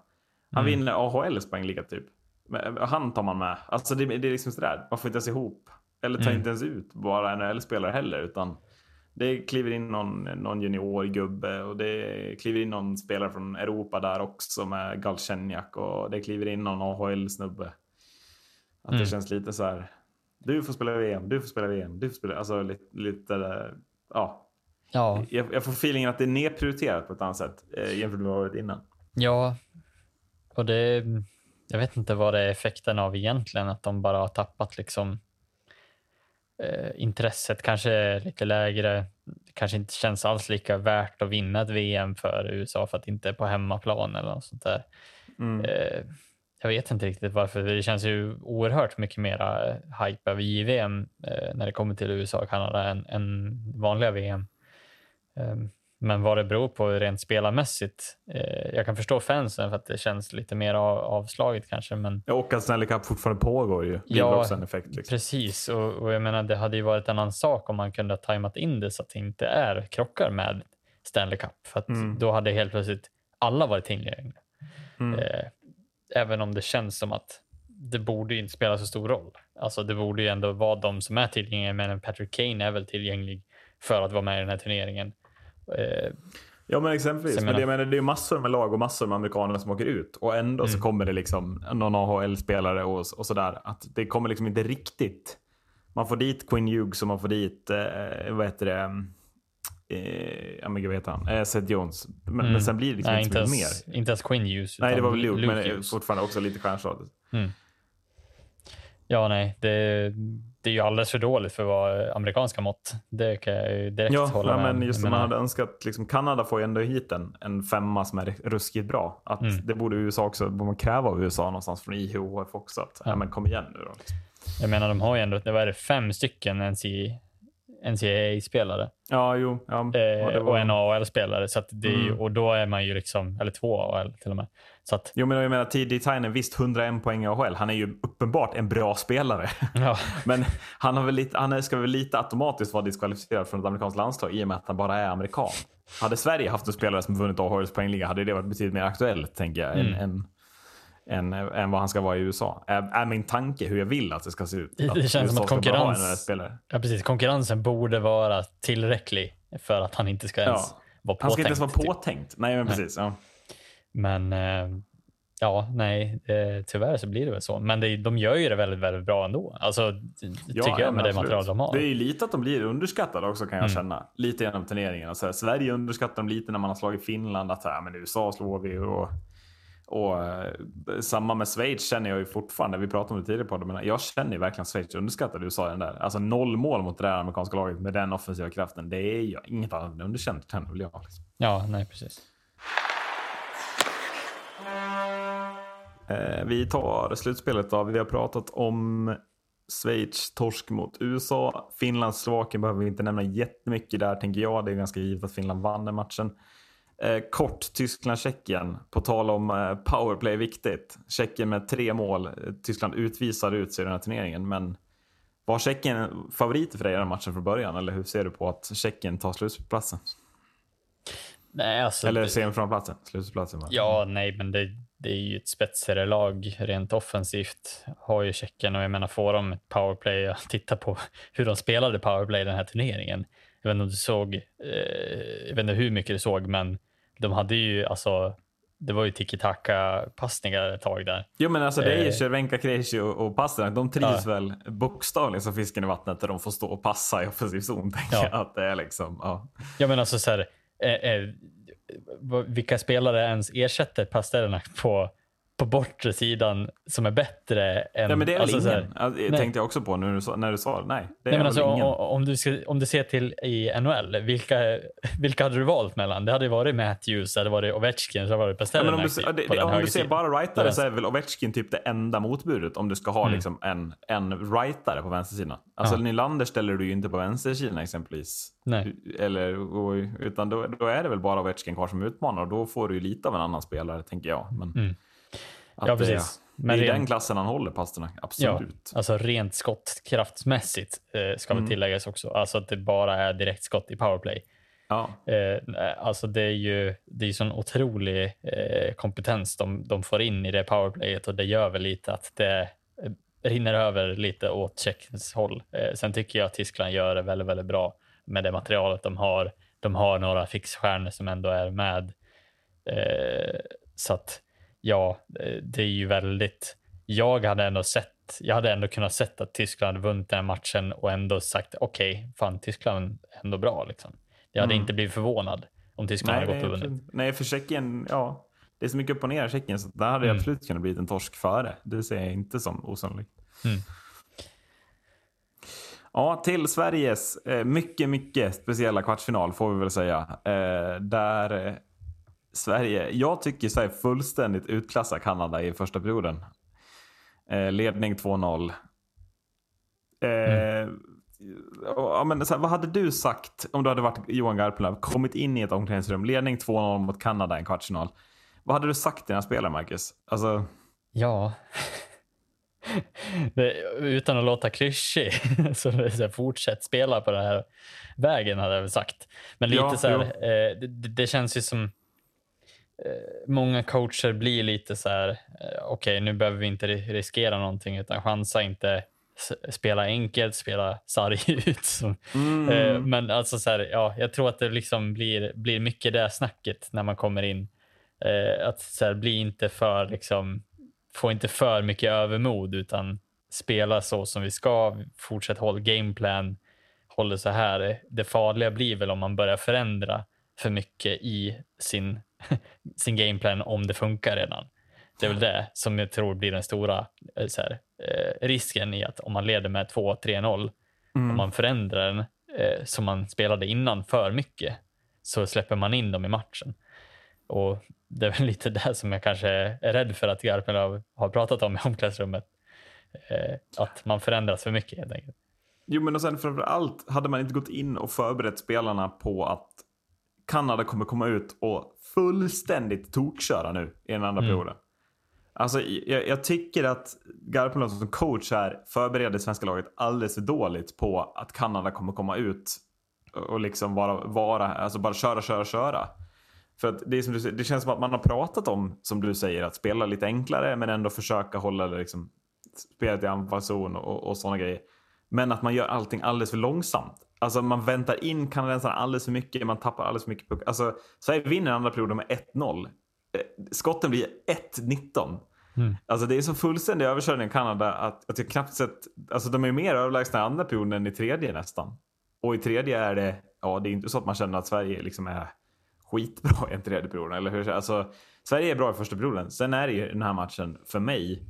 Han Mm. vinner AHLs poängliga typ. Men Han tar man med. Alltså det, det är liksom sådär. Man får inte ens ihop. Eller tar Mm. inte ens ut bara NHL-spelare heller. Utan det kliver in någon, någon juniorgubbe och det kliver in någon spelare från Europa där också med Galchenyak och det kliver in någon AHL-snubbe. Att det Mm. känns lite så här. Du får spela VM, du får spela VM, du får spela... Alltså lite, lite ja. ja, Jag, jag får feelingen att det är nedprioriterat på ett annat sätt eh, jämfört med vad det varit innan. ja, och det, jag vet inte vad det är effekten av egentligen, att de bara har tappat liksom eh, intresset kanske är lite lägre. Det kanske inte känns alls lika värt att vinna ett VM för USA för att det inte är på hemmaplan eller något sånt där. Mm. Eh, jag vet inte riktigt varför. Det känns ju oerhört mycket mera eh, hype över JVM eh, när det kommer till USA och Kanada än, än vanliga VM. Eh, men vad det beror på rent spelarmässigt. Eh, jag kan förstå fansen för att det känns lite mer av, avslaget kanske, men Ja, Och att Stanley Cup fortfarande pågår ju. Ja, effekt. Liksom. precis. Och, och jag menar, det hade ju varit en annan sak om man kunde ha tajmat in det så att det inte är krockar med Stanley Cup. För att Mm. då hade helt plötsligt alla varit tillgängliga. Mm. Eh, även om det känns som att det borde inte spela så stor roll. Alltså det borde ju ändå vara de som är tillgängliga, men Patrick Kane är väl tillgänglig för att vara med i den här turneringen. Eh, Ja men exempelvis. Så Men det, menar- men det är ju massor med lag och massor med amerikaner som åker ut. Och ändå så Mm. kommer det liksom någon AHL-spelare och, och sådär. Att det kommer liksom inte riktigt. Man får dit Quinn Hughes och man får dit, eh, vad heter det, eh, ja men gud vad heter han? Eh, Seth Jones. Men, Mm. men sen blir det liksom nej, inte så ens, mer. inte ens Quinn Hughes. Nej det var väl Luke, men eh, Hughes. fortfarande också lite stjärnstatus. Ja, nej, det, det är ju alldeles för dåligt för att vara amerikanska mått. Det kan jag ju direkt Ja, hålla ja, med men just som man hade önskat. Liksom, Kanada får ju ändå hit en, en femma som är ruskigt bra. Att Mm. Det borde USA också borde man kräva av USA någonstans från IHF också. Att, ja. Men kom igen nu då. Liksom. jag menar, de har ju ändå det var det, fem stycken NCAA NCAA-spelare Ja, jo. Ja, eh, det var- och en AHL-spelare. Så det ju, Mm. Och då är man ju liksom, eller två AHL till och med. Så att, Jo, men jag menar TD Tynan, visst 101 poäng i AHL. Han är ju uppenbart en bra spelare. ja, men han, har väl lite, han ska väl lite automatiskt vara diskvalificerad från ett amerikanskt landslag i och med att han bara är amerikan. Hade Sverige haft en spelare som vunnit AHLs poängliga hade det varit betydligt mer aktuellt, tänker jag, Mm. än, än, än, än vad han ska vara i USA. Är, är min tanke hur jag vill att det ska se ut. Det- Att det känns som USA att ha en konkurrens- ja, precis. Konkurrensen borde vara tillräcklig för att han inte ska ens Ja. vara påtänkt. Han ska inte ens vara typ. påtänkt. Nej, men Nej. precis. Ja. Men eh, ja, nej, eh, tyvärr så blir det väl så. Men det, de gör ju det väldigt, väldigt bra ändå. Alltså, tycker jag med det material de har. Det är ju lite att de blir underskattade också kan jag Mm. känna. Lite genom turneringen. Alltså, Sverige underskattar dem lite när man har slagit Finland. Att ja, men USA slår vi. Och, och eh, samma med Schweiz känner jag ju fortfarande. Vi pratade om det tidigare på det, men jag känner ju verkligen Schweiz underskattade USA i den där. Alltså noll mål mot det där amerikanska laget med den offensiva kraften. Det är ju inget annat än underkänt känner väl jag. Liksom. Ja, nej, precis. Vi tar slutspelet då. Vi har pratat om Schweiz torsk mot USA. Finland, Slovakien behöver vi inte nämna jättemycket där tänker jag. Det är ganska givet att Finland vann den matchen. Eh, kort Tyskland, Tjeckien. På tal om eh, powerplay viktigt. Tjeckien med tre mål. Eh, Tyskland utvisar ut sig i den här turneringen. Men var Tjeckien favoriter för dig i den här matchen från början? Eller hur ser du på att Tjeckien tar slutspelsplatsen? Nej, alltså, Eller det, semifinalplatsen? Slutspelsplatsen. ja, nej, men det, det är ju ett spetsigare lag rent offensivt. Har ju Tjeckien och jag menar får de ett powerplay, jag tittar på hur de spelade powerplay den här turneringen. Jag vet inte om du såg, eh, jag vet inte hur mycket du såg, men de hade ju alltså det var ju tiki-taka-passningar ett tag där. Jo men alltså det är ju Eh. Cervenka, Krejci och, och Pasternak. De trivs väl bokstavligen som fisken i vattnet där de får stå och passa i offensiv zon. Ja. att det är liksom. Ja. Ja, men alltså så här, eh, eh, vilka spelare ens ersätter Pasternak på, på bortre sidan som är bättre än... Ja, men det är väl alltså, så här- ingen. Ja, det nej. tänkte jag också på när du sa, när du sa det. Nej, det är Nej, men alltså, ingen. om, du ska, om du ser till i NHL, vilka, vilka hade du valt mellan? Det hade varit Matthews, det hade varit Ovechkin, så hade det varit Ja, Pasternak men om du, ja, det, det, om du ser bara rightare så är väl Ovechkin typ det enda motbudet om du ska ha liksom en, en rightare på vänstersidan. Alltså Mm. Ja. Nylander ställer du ju inte på vänstersidan exempelvis. Nej. Eller, utan då, då är det väl bara Ovechkin kvar som utmanar och då får du ju lite av en annan spelare tänker jag. Men Mm. Ja, det- precis. Det Men är i rent- den klassen han håller Pasternak, Ja, absolut. alltså rent skottkraftsmässigt eh, ska Mm. väl tilläggas också. Alltså att det bara är direktskott i powerplay. Ja. Eh, alltså det är ju det är sån otrolig eh, kompetens de, de får in i det powerplayet och det gör väl lite att det eh, rinner över lite åt Tjeckiens håll. Eh, sen tycker jag att Tyskland gör det väldigt, väldigt bra med det materialet de har. De har några fixstjärnor som ändå är med. Eh, så att ja, eh, det är ju väldigt. Jag hade ändå sett. Jag hade ändå kunnat sett att Tyskland hade vunnit den här matchen och ändå sagt okej, fan Tyskland är ändå bra liksom. Jag hade Mm. inte blivit förvånad om Tyskland Nej, hade gått och vunnit. nej, för Tjeckien, ja. Det är så mycket upp och ner i Tjeckien så där hade Mm. absolut kunnat bli en torsk före. Det ser jag inte som osannolikt. Mm. Ja, till Sveriges eh, mycket, mycket speciella kvartsfinal får vi väl säga. Eh, där Sverige, jag tycker Sverige fullständigt utklassar Kanada i första perioden. Eh, ledning 2-0. Eh, och, ja, men, så här, vad hade du sagt om du hade varit Johan Garpenlöv, kommit in i ett omklädningsrum, ledning 2-0 mot Kanada i en kvartsfinal. Vad hade du sagt till dina spelare, Marcus? Alltså, Ja. Utan att låta klyschig, så, fortsätt spela på den här vägen hade jag väl sagt. Men lite Ja, så här, eh, det, det känns ju som många coacher blir lite så här, eh, okej nu behöver vi inte ri- riskera någonting utan chansa inte, spela enkelt, spela sarg ut. Som, Mm. eh, men alltså så här, ja, jag tror att det liksom blir, blir mycket det snacket när man kommer in. Eh, att så här, bli inte för liksom, få inte för mycket övermod utan spela så som vi ska. Fortsätt hålla gameplan. Håller så här. Det farliga blir väl om man börjar förändra för mycket i sin, sin gameplan om det funkar redan. Det är väl det som jag tror blir den stora eh, här, eh, risken i att om man leder med 2-3-0 om man förändrar den eh, som man spelade innan för mycket så släpper man in dem i matchen. Och det är väl lite det som jag kanske är rädd för att Garpenlöv har pratat om i omklädningsrummet. Eh, att man förändras för mycket helt enkelt. Jo, men och sen framför allt hade man inte gått in och förberett spelarna på att Kanada kommer komma ut och fullständigt tokköra nu i den andra Mm. perioden. Alltså, jag, jag tycker att Garpenlöv som coach här förbereder svenska laget alldeles för dåligt på att Kanada kommer komma ut och liksom vara, vara alltså bara köra, köra, köra. För att det, är som du, det känns som att man har pratat om, som du säger, att spela lite enklare men ändå försöka hålla det liksom, spelet i anfallszon och, och sådana grejer. Men att man gör allting alldeles för långsamt. Alltså man väntar in kanadensarna alldeles för mycket, man tappar alldeles för mycket puck. Alltså Sverige vinner andra perioden med 1-0. Eh, Skotten blir 1-19. Mm. Alltså det är så fullständig överkörning i Kanada att, att jag knappt sett, alltså de är mer överlägsna i andra perioden än i tredje nästan. Och i tredje är det, ja det är inte så att man känner att Sverige liksom är skitbra i en tredje perioden. Eller hur? Alltså, Sverige är bra i första perioden. Sen är det ju den här matchen för mig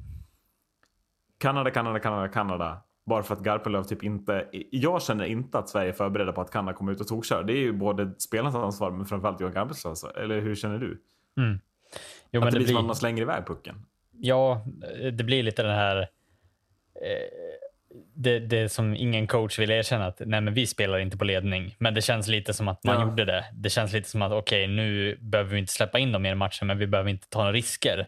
Kanada, Kanada, Kanada, Kanada. Bara för att Garpenlöv typ inte... Jag känner inte att Sverige är förberedda på att Kanada kommer ut och tokkör. Det är ju både spelarnas ansvar men framförallt Johan Garpenlövs ansvar. Eller hur känner du? Jo, att men det, det blir som att man slänger iväg pucken. ja, det blir lite den här... Eh, det, det som ingen coach vill erkänna att nej, men vi spelar inte på ledning. Men det känns lite som att man Ja. gjorde det. Det känns lite som att okej, nu behöver vi inte släppa in dem i matchen, men vi behöver inte ta några risker.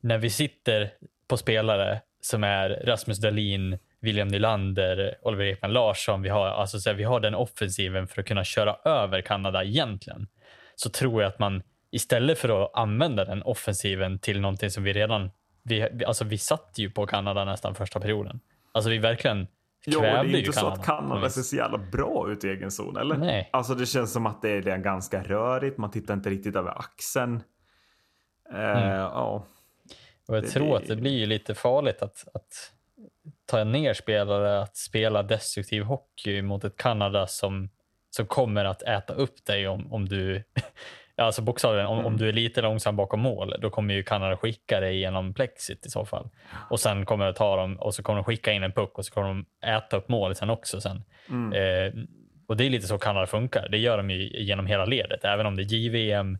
När vi sitter på spelare som är Rasmus Dahlin, William Nylander, Oliver Ekman Larsson. Vi har, alltså, så här, vi har den offensiven för att kunna köra över Kanada egentligen. Så tror jag att man istället för att använda den offensiven till någonting som vi redan... Vi, alltså vi satt ju på Kanada nästan första perioden. Alltså vi verkligen Ja, och det är inte så att Kanada ser så jävla bra ut i egen zon, eller? Nej. Alltså det känns som att det är ganska rörigt, man tittar inte riktigt över axeln. Eh, ja. Och jag Det- tror att det blir lite farligt att, att ta ner spelare att spela destruktiv hockey mot ett Kanada som, som kommer att äta upp dig om, om du alltså bokstavligen, om, om du är lite långsam bakom mål, då kommer ju Kanada skicka dig genom plexit i så fall. Och sen kommer det ta dem och så kommer de skicka in en puck och så kommer de äta upp målet sen också sen. Eh, och det är lite så Kanada funkar. Det gör de ju genom hela ledet, även om det är JVM,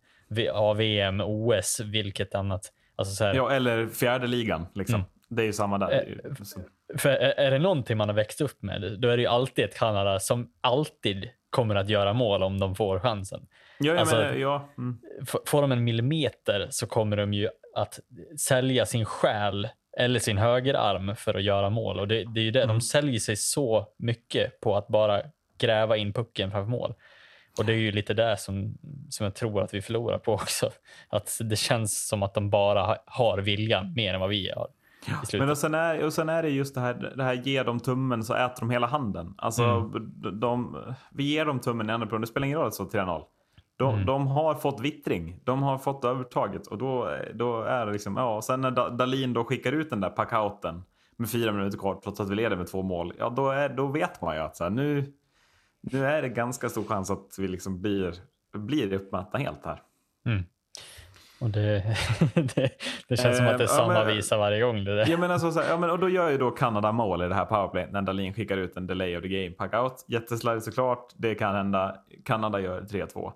AVM, OS, vilket annat. Alltså så här, ja, eller fjärde ligan liksom. Mm. Det är ju samma där. Så- För är, är det någonting man har växt upp med, då är det ju alltid ett Kanada som alltid kommer att göra mål om de får chansen. Ja, Alltså- menar, ja. Mm. Får de en millimeter så kommer de ju att sälja sin själ eller sin högerarm för att göra mål. Och det, det är ju det, Mm. de säljer sig så mycket på att bara gräva in pucken framför mål. Och det är ju lite där som, som jag tror att vi förlorar på också. Att det känns som att de bara ha- har viljan mer än vad vi har. Slutet. Men och sen, är, och sen är det just det här, det här ge dem tummen så äter de hela handen. Alltså, Mm. de, vi ger dem tummen i andra perioden, det spelar ingen roll att det står 3-0. De, Mm. de har fått vittring, de har fått övertaget och då, då är det liksom, ja, sen när Da- Dalin då skickar ut den där packouten med fyra minuter kvar trots att vi leder med två mål, ja då, är, då vet man ju att så här, nu, nu är det ganska stor chans att vi liksom blir, blir uppmätta helt här. Och det, det, det känns som att det är Eh, ja, samma men- visa varje gång. Det där. Ja, men alltså, så här, ja, men, och då gör ju då Kanada mål i det här powerplay när Dahlin skickar ut en delay of the game packout. Jätteslarvigt såklart. Det kan hända. Kanada gör 3-2.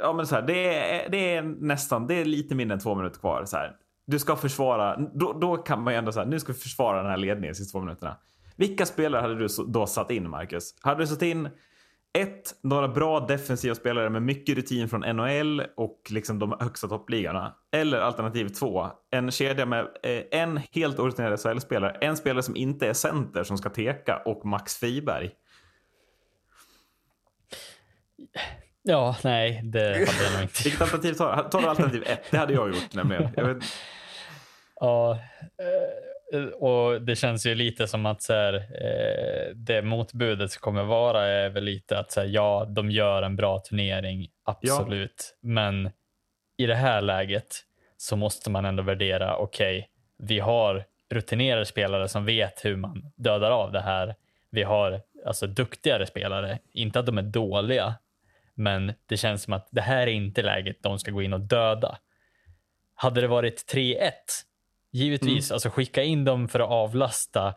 Ja, men så här, det, är, det är nästan, det är lite mindre än två minuter kvar. Så här. Du ska försvara, då, då kan man ju ändå säga, nu ska vi försvara den här ledningen de sista två minuterna. Vilka spelare hade du då satt in, Marcus? Hade du satt in ett, några bra defensiva spelare med mycket rutin från NHL och liksom de högsta toppligorna. Eller alternativ två, en kedja med eh, en helt orutinerad SHL-spelare, en spelare som inte är center som ska teka och Max Friberg. Ja, nej, det hade jag nog inte. Vilket alternativ tar du? Tar du alternativ ett? Det hade jag gjort nämligen. Jag vet, Ja, eh, och det känns ju lite som att så här, eh, det motbudet som kommer vara är väl lite att så här, ja, de gör en bra turnering, absolut. Men i det här läget så måste man ändå värdera, okej, vi har rutinerade spelare som vet hur man dödar av det här. Vi har alltså duktigare spelare, inte att de är dåliga, men det känns som att det här är inte läget de ska gå in och döda. Hade det varit 3-1, givetvis, alltså skicka in dem för att avlasta,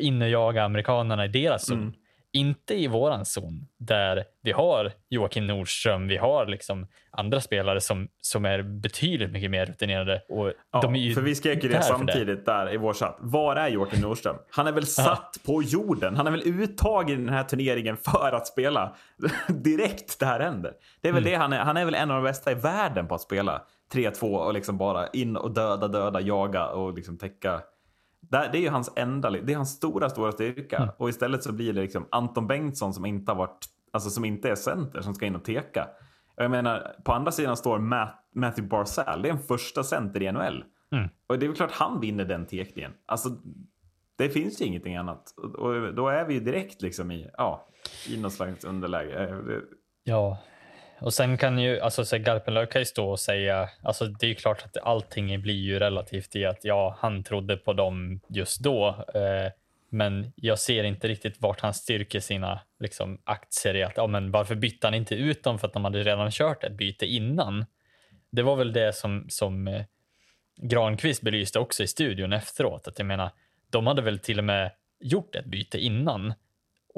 in och jaga amerikanerna i deras zon. Inte i våran zon, där vi har Joakim Nordström, vi har liksom andra spelare som, som är betydligt mycket mer rutinerade. Och ja, de är ju för vi skrek ju det samtidigt där i vår chatt. Var är Joakim Nordström? Han är väl satt på jorden? Han är väl uttagen i den här turneringen för att spela direkt det här händer? Det är väl det han är. Han är väl en av de bästa i världen på att spela 3-2 och liksom bara in och döda, döda, jaga och liksom täcka. Det är ju hans enda, det är hans stora, stora styrka. Och istället så blir det liksom Anton Bengtsson som inte har varit, alltså som inte är center som ska in och teka. Jag menar, på andra sidan står Matt, Matthew Barzal, det är en första center i NHL. Och det är väl klart han vinner den tekningen. Alltså, det finns ju ingenting annat. Och- då är vi ju direkt liksom i, ja, i något slags underläge. Eh, Ja, och sen kan ju, alltså så Garpenlöv kan ju stå och säga, alltså det är ju klart att allting blir ju relativt i att ja, han trodde på dem just då. Eh, men jag ser inte riktigt vart han styrker sina liksom, aktier i att, ja men varför bytte han inte ut dem för att de hade redan kört ett byte innan? Det var väl det som, som eh, Granqvist belyste också i studion efteråt, att jag menar, de hade väl till och med gjort ett byte innan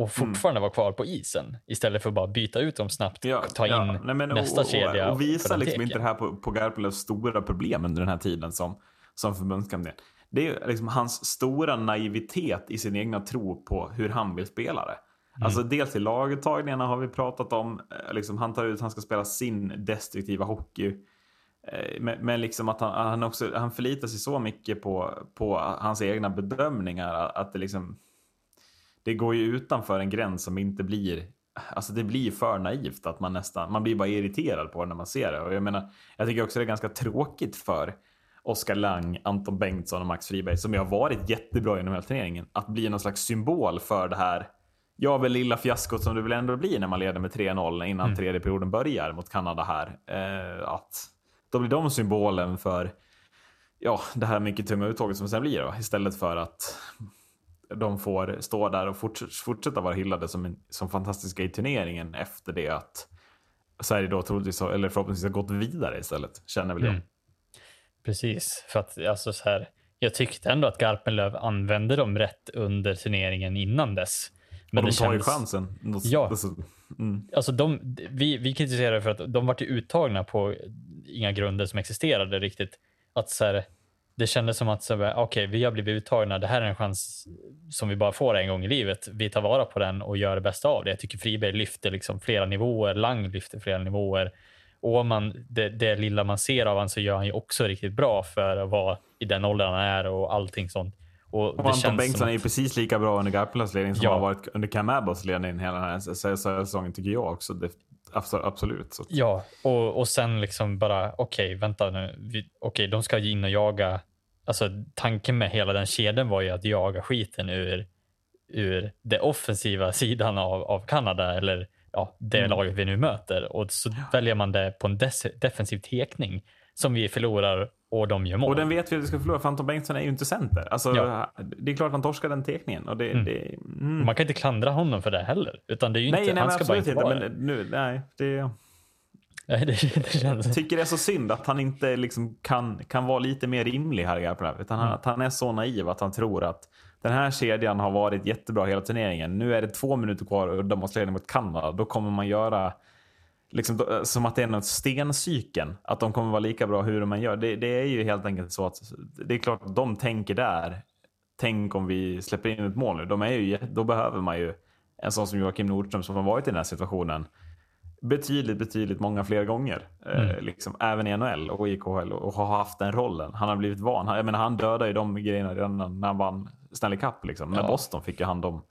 och fortfarande var kvar på isen istället för att bara byta ut dem snabbt och ta in nej, men nästa och, och, kedja. Och, visa liksom inte det här på, på Garpenlövs stora problem under den här tiden som, som förbundskapten. Det är liksom hans stora naivitet i sin egna tro på hur han vill spela det. Mm. Alltså dels i laguttagningarna har vi pratat om, eh, liksom han tar ut, han ska spela sin destruktiva hockey. Eh, Men, men liksom att han, han, också, han förlitar sig så mycket på, på hans egna bedömningar att det liksom det går ju utanför en gräns som inte blir Alltså det blir för naivt att man nästan, man blir bara irriterad på det när man ser det. Och jag menar, jag tycker också det är ganska tråkigt för Oskar Lang, Anton Bengtsson och Max Friberg som ju har varit jättebra genom hela turneringen. Att bli någon slags symbol för det här, ja väl lilla fiaskot som det väl ändå blir när man leder med 3-0 innan mm. tredje perioden börjar mot Kanada här. Eh, att då blir de symbolen för ja, det här mycket tunga uttåget som sen blir då, istället för att de får stå där och fortsätta vara hyllade som, som fantastiska i turneringen efter det att Sverige då troligtvis, eller förhoppningsvis har gått vidare istället, känner väl jag. Mm. Precis, för att alltså så här, jag tyckte ändå att Garpenlöv använde dem rätt under turneringen innan dess. Men och de tar känns... ju chansen. Ja, alltså, mm. alltså de, vi, vi kritiserade för att de var uttagna på inga grunder som existerade riktigt. Att så här, det kändes som att okej, okay, vi har blivit uttagna. Det här är en chans som vi bara får en gång i livet. Vi tar vara på den och gör det bästa av det. Jag tycker Friberg lyfter liksom flera nivåer. Lang lyfter flera nivåer. Åman, det, det lilla man ser av honom så gör han ju också riktigt bra för att vara i den åldern han är och allting sånt. Och, och Anton Bengtsson att... är ju precis lika bra under Garpenlövs ledning som ja. har varit under Cam Abbas ledning hela den här säsongen tycker jag också. Det, absolut. Så. Ja, och, och sen liksom bara okej, okay, vänta nu. Okej, okay, de ska in och jaga alltså tanken med hela den kedjan var ju att jaga skiten ur, ur det offensiva sidan av, av Kanada eller ja, det mm. laget vi nu möter och så ja. väljer man det på en defensiv tekning som vi förlorar och de gör mål. Och den vet vi att vi ska förlora för Anton Bengtsson är ju inte center. Alltså, ja. Det är klart han torskar den tekningen. Och det, mm. det mm. Man kan inte klandra honom för det heller. Utan det är ju nej, inte, nej, han ska bara inte vara men nu, nej, det... Nej, det, det känns... Jag tycker det är så synd att han inte liksom kan, kan vara lite mer rimlig här i Garpenlöv. Utan mm. att han är så naiv att han tror att den här kedjan har varit jättebra hela turneringen. Nu är det två minuter kvar och de måste leda mot Kanada. Då kommer man göra liksom, som att det är något stencykeln. Att de kommer vara lika bra hur man gör. Det, det, är ju helt enkelt så att det är klart att de tänker där. Tänk om vi släpper in ett mål nu. De är ju, då behöver man ju en sån som Joakim Nordström som har varit i den här situationen betydligt, betydligt många fler gånger. Eh, mm. Eh, liksom, även i NHL och i KHL och, och har haft den rollen. Han har blivit van. Han, jag menar, han dödade ju de grejerna redan när han vann Stanley Cup. Liksom. Ja. Med Boston fick ju han de,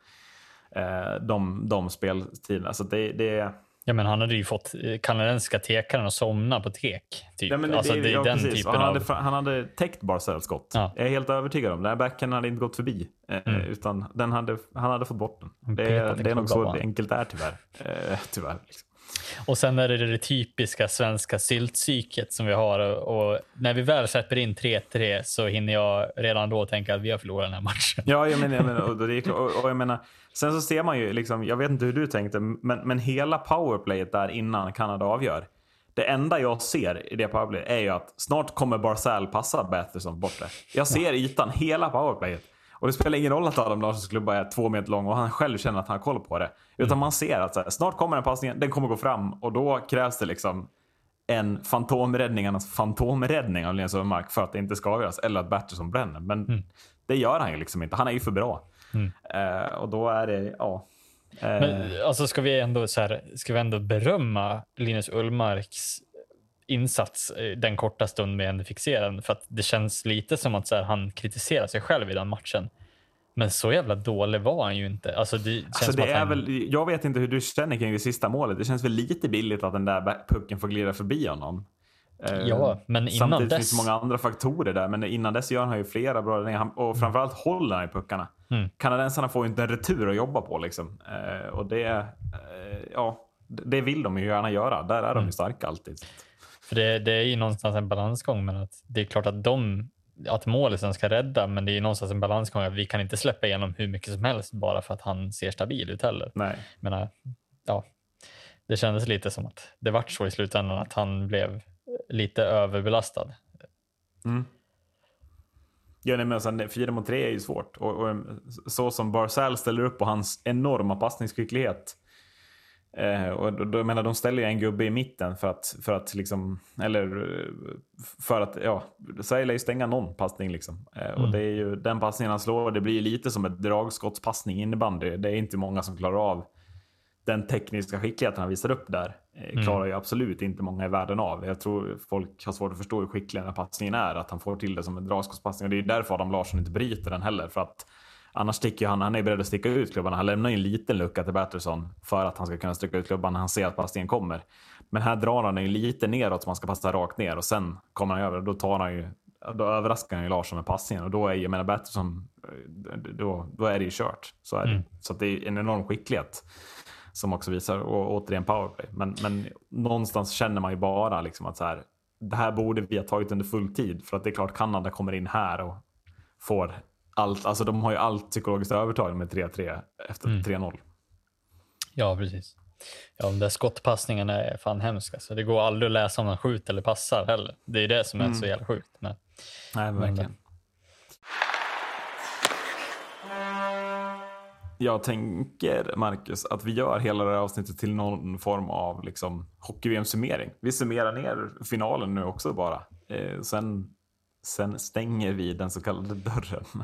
eh, de, de speltiderna. Så det, det Ja, men han hade ju fått eh, kanadensiska tekaren att somna på tek. Typ. Ja, men det, alltså, det, ja, den typen han, hade, han hade täckt Barzels skott. Ja. Jag är helt övertygad om det. Den backen hade inte gått förbi. Eh, mm. Utan den hade, han hade fått bort den. Det, det är nog så enkelt det är tyvärr. Eh, tyvärr liksom. Och sen är det det typiska svenska syltpsyket som vi har. Och när vi väl släpper in 3-3 så hinner jag redan då tänka att vi har förlorat den här matchen. Ja, jag menar, jag menar, och, det är, och, och jag menar sen så ser man ju, liksom, jag vet inte hur du tänkte, men, men hela powerplayet där innan Kanada avgör. Det enda jag ser i det powerplayet är ju att snart kommer Barzell passa Batherson bort det. Jag ser ytan, hela powerplayet. Och det spelar ingen roll att Adam Larssons klubba är två meter lång och han själv känner att han har koll på det. Utan mm. man ser att här, snart kommer den passningen, den kommer gå fram och då krävs det liksom en fantomräddningarnas fantomräddning av Linus Övermark för att det inte ska avgöras. Eller att Batterson bränner. Men mm. det gör han ju liksom inte. Han är ju för bra. Mm. Uh, och då är det, ja. Uh, Men alltså ska vi ändå så här, ska vi ändå berömma Linus Ullmarks insats eh, den korta stund vi ändå fick se den. För att det känns lite som att så här, han kritiserar sig själv i den matchen. Men så jävla dålig var han ju inte. Alltså det känns alltså det är han... väl, jag vet inte hur du känner kring det sista målet. Det känns väl lite billigt att den där pucken får glida förbi honom. Eh, ja, men innan Samtidigt dess... finns det många andra faktorer där, men innan dess gör han ju flera bra räddningar. Och framförallt håller han i puckarna. Mm. Kanadensarna får ju inte en retur att jobba på liksom. Eh, och det, ja, det vill de ju gärna göra. Där är de ju mm. starka alltid. För det, det är ju någonstans en balansgång, men att det är klart att de att målisen ska rädda, men det är någonstans en balansgång att vi kan inte släppa igenom hur mycket som helst bara för att han ser stabil ut heller. Nej. Men, ja, det kändes lite som att det vart så i slutändan att han blev lite överbelastad. Mm. Ja, nej, men sen, fyra mot tre är ju svårt. Och, och så som Barzell ställer upp på hans enorma passningsskicklighet Eh, och då, menar, de ställer ju en gubbe i mitten för att, för att liksom, eller för att, ja, Sverige lär ju stänga någon passning liksom. Eh, mm. Och det är ju den passningen han slår, det blir lite som ett dragskottspassning innebandy. Det är inte många som klarar av den tekniska skickligheten han visar upp där. Eh, mm. klarar ju absolut inte många i världen av. Jag tror folk har svårt att förstå hur skicklig den här passningen är, att han får till det som en dragskottspassning. Och det är därför Adam Larsson inte bryter den heller, för att Annars sticker han, han är beredd att sticka ut klubban. Han lämnar en liten lucka till Batterson för att han ska kunna sticka ut klubban när han ser att passningen kommer. Men här drar han ju lite neråt så man ska passa rakt ner och sen kommer han över. Då tar han ju, då överraskar han ju Larsson med passningen och då är ju, jag menar Batterson, då, då är det ju kört. Så är det. Mm. Så att det är en enorm skicklighet som också visar, och återigen powerplay. Men, men någonstans känner man ju bara liksom att så här, det här borde vi ha tagit under full tid. För att det är klart Kanada kommer in här och får allt. Alltså de har ju allt psykologiskt övertag med 3-3 efter Mm. 3-0. Ja, precis. Ja, de där skottpassningarna är fan hemska. Så det går aldrig att läsa om de skjuter eller passar heller. Det är det som är Mm. så jävla sjukt. Men, Nej, men, verkligen. Jag tänker, Marcus, att vi gör hela det här avsnittet till någon form av liksom, hockey-VM-summering. Vi summerar ner finalen nu också bara. Eh, sen, sen stänger vi den så kallade dörren.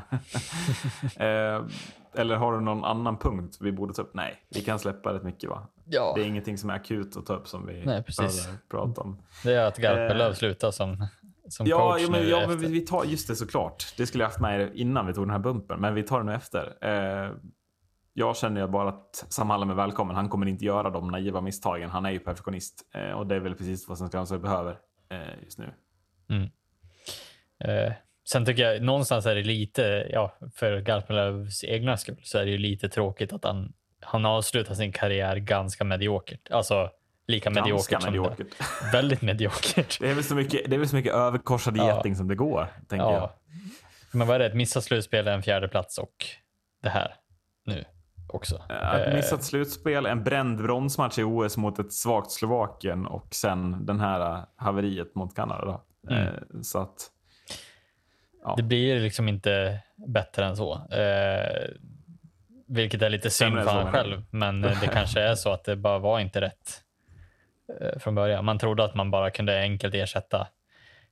eh, eller har du någon annan punkt vi borde ta upp? Nej, vi kan släppa rätt mycket va? ja, Det är ingenting som är akut att ta upp som vi Nej, precis. prata om. det är att Garpenlöv Eh, slutar som, som Ja, coach ja, men, nu ja men efter. vi, vi tar just det såklart. Det skulle jag haft med innan vi tog den här bumpen, men vi tar det nu efter. Eh, jag känner ju bara att Sam Hallam är välkommen. Han kommer inte göra de naiva misstagen. Han är ju perfektionist eh, och det är väl precis vad Svenska landslaget behöver eh, just nu. Eh, sen tycker jag någonstans är det lite, ja, för Garpenlövs egna skull, så är det ju lite tråkigt att han, han avslutar sin karriär ganska mediokert. Alltså lika mediokert som mediokert. det. Väldigt mediokert. Det är väl så mycket, det är väl så mycket överkorsad Ja. geting som det går, tänker jag. Ja. Men vad är det? Ett missat slutspel, en fjärde plats och det här nu också. Ett Eh, missat slutspel, en bränd bronsmatch i OS mot ett svagt Slovakien och sen den här haveriet mot Kanada. Mm. Eh, så att, Det blir liksom inte bättre än så. Eh, vilket är lite synd för så, honom själv. Men det kanske är så att det bara var inte rätt eh, från början. Man trodde att man bara kunde enkelt ersätta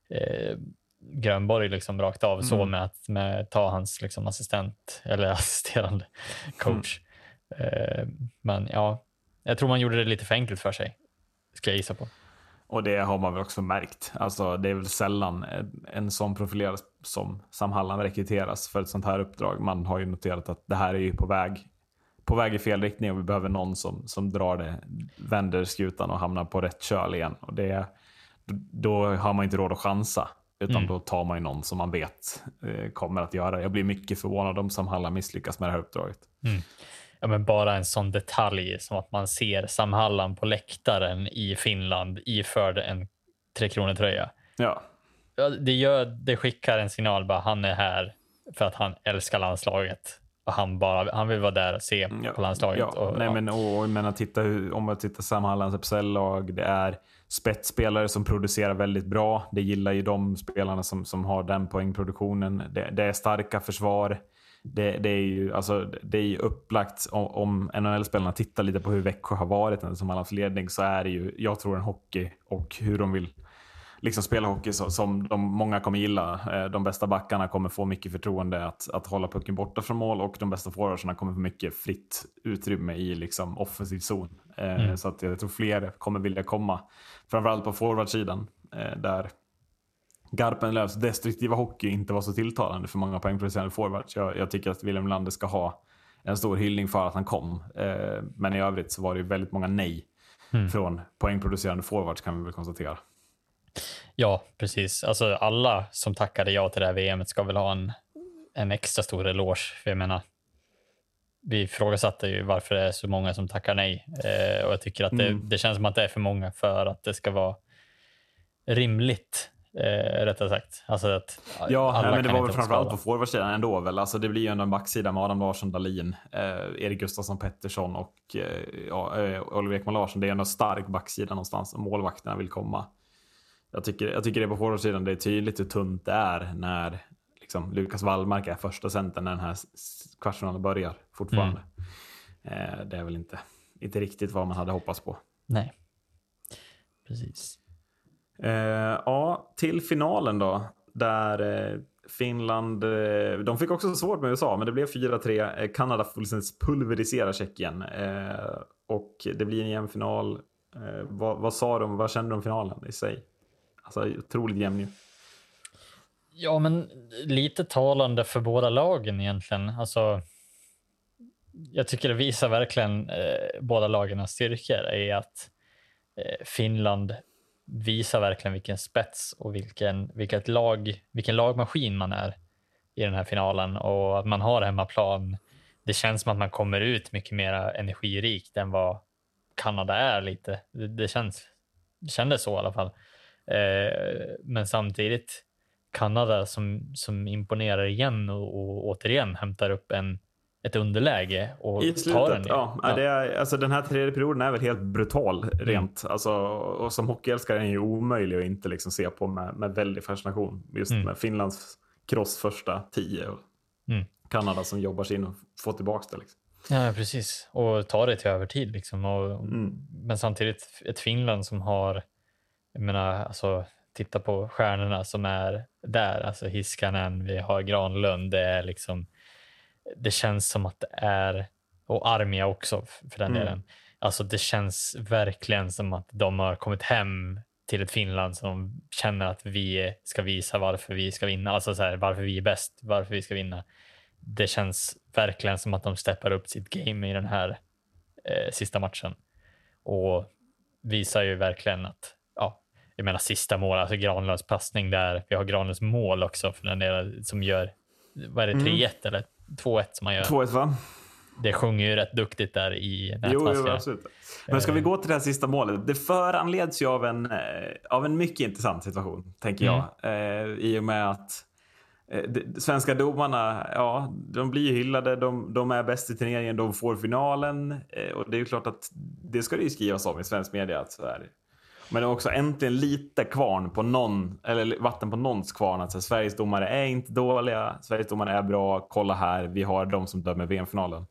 eh, Grönborg liksom rakt av så Mm. med att med, ta hans liksom, assistent eller assisterande coach. Eh, men ja, jag tror man gjorde det lite för enkelt för sig. Ska jag gissa på. Och det har man väl också märkt. Alltså, det är väl sällan en, sån profilerad som Sam Hallam rekryteras för ett sånt här uppdrag. Man har ju noterat att det här är ju på väg, på väg i fel riktning och vi behöver någon som, som drar det, vänder skutan och hamnar på rätt köl igen. Och det, då har man inte råd att chansa. Utan Mm. då tar man ju någon som man vet eh, kommer att göra det. Jag blir mycket förvånad om Sam Hallam misslyckas med det här uppdraget. Ja, men bara en sån detalj som att man ser Sam Hallam på läktaren i Finland iförd en Tre Kronor-tröja. Ja, Ja, det, gör, det skickar en signal bara han är här för att han älskar landslaget. Och han, bara, han vill vara där och se Mm, Ja, på landslaget. Ja, och, nej, ja. men, och, och, men att titta, hur- om man tittar Sam Hallands FSL-lag, det är spetsspelare som producerar väldigt bra. Det gillar ju de spelarna som, som har den poängproduktionen. Det, det är starka försvar. Det, det är ju alltså, det är ju upplagt, om, om NHL-spelarna tittar lite på hur Växjö har varit som Hallands ledning så är det ju, jag tror en hockey och hur de vill liksom spela hockey så, som de, många kommer gilla. Eh, De bästa backarna kommer få mycket förtroende att, att hålla pucken borta från mål och de bästa forwardsarna kommer få mycket fritt utrymme i liksom offensiv zon. Eh, Så att jag tror fler kommer vilja komma. Framförallt på forwardsidan eh, där Garpenlövs destruktiva hockey inte var så tilltalande för många poängproducerande forwards. Jag, jag tycker att William Lander ska ha en stor hyllning för att han kom. Eh, Men i övrigt så var det väldigt många nej från poängproducerande forwards kan vi väl konstatera. ja, precis. Alltså, alla som tackade ja till det här VMet ska väl ha en, en extra stor eloge. För jag menar, vi ifrågasatte ju varför det är så många som tackar nej. Eh, och jag tycker att det, Mm. det känns som att det är för många för att det ska vara rimligt. Eh, rättare sagt. Alltså att Ja, alla nej, men det var väl framförallt på forwardsidan ändå väl. Alltså det blir ju ändå en backsida med Adam Larsson, Dahlin, eh, Erik Gustafsson, Pettersson och eh, ja, eh, Oliver Ekman Larsson. Det är ändå en stark backsida någonstans och målvakterna vill komma. Jag tycker, jag tycker det på forwardsidan, det är tydligt hur tunt det är när liksom, Lukas Wallmark är första centern när den här kvartsfinalen börjar fortfarande. Eh, det är väl inte, inte riktigt vad man hade hoppats på. Nej. Precis. Eh, ja, till finalen då. Där eh, Finland, eh, de fick också svårt med USA, men det blev 4-3. Eh, Kanada fullständigt liksom pulveriserar Tjeckien. Eh, och det blir en jämn final. Eh, vad, vad sa de, vad kände de om finalen i sig? Alltså otroligt jämn ju. Ja, men lite talande för båda lagen egentligen. Alltså, jag tycker det visar verkligen eh, båda lagens styrkor i att eh, Finland visar verkligen vilken spets och vilken, vilket lag, vilken lagmaskin man är i den här finalen och att man har hemmaplan. Det känns som att man kommer ut mycket mer energirikt än vad Kanada är lite. Det, det känns, det kändes så i alla fall. Eh, men samtidigt Kanada som, som imponerar igen och, och återigen hämtar upp en, ett underläge och I tar slutet, en. ja. ja. Det är, alltså, den här tredje perioden är väl helt brutal rent. Alltså, och som hockeyälskare är den ju omöjlig att inte liksom se på med, med väldig fascination. Just Mm. med Finlands kross första tio och Mm. Kanada som jobbar sig in och får tillbaka det. Liksom. Ja, precis. Och ta det till övertid. Liksom. Och, Mm. Men samtidigt ett Finland som har, jag menar, alltså, titta på stjärnorna som är där. Alltså Hiskanen, vi har Granlund. Det är liksom, det känns som att det är, och Armia också för den Mm. delen. Alltså det känns verkligen som att de har kommit hem till ett Finland som känner att vi ska visa varför vi ska vinna. Alltså så här, varför vi är bäst, varför vi ska vinna. Det känns verkligen som att de steppar upp sitt game i den här eh, sista matchen. Och visar ju verkligen att, ja, jag menar sista mål, alltså Granlunds passning där. Vi har Granlunds mål också för den delen som gör, vad är det, 3-1 eller 2-1 som man gör. 2-1 va? Det sjunger ju rätt duktigt där i Jo, jo, nätmasken. absolut. Men ska vi gå till det här sista målet? Det föranleds ju av en, eh, av en mycket intressant situation, tänker jag. Eh, I och med att eh, de, svenska domarna, ja, de blir ju hyllade, de, de är bäst i turneringen, de får finalen. Och det är ju klart att det ska det ju skrivas om i svensk media. Att så är det. Men det är också äntligen lite kvarn på någon, eller vatten på någons kvarn. Att så här, Sveriges domare är inte dåliga, Sveriges domare är bra, kolla här, vi har de som dömer VM-finalen.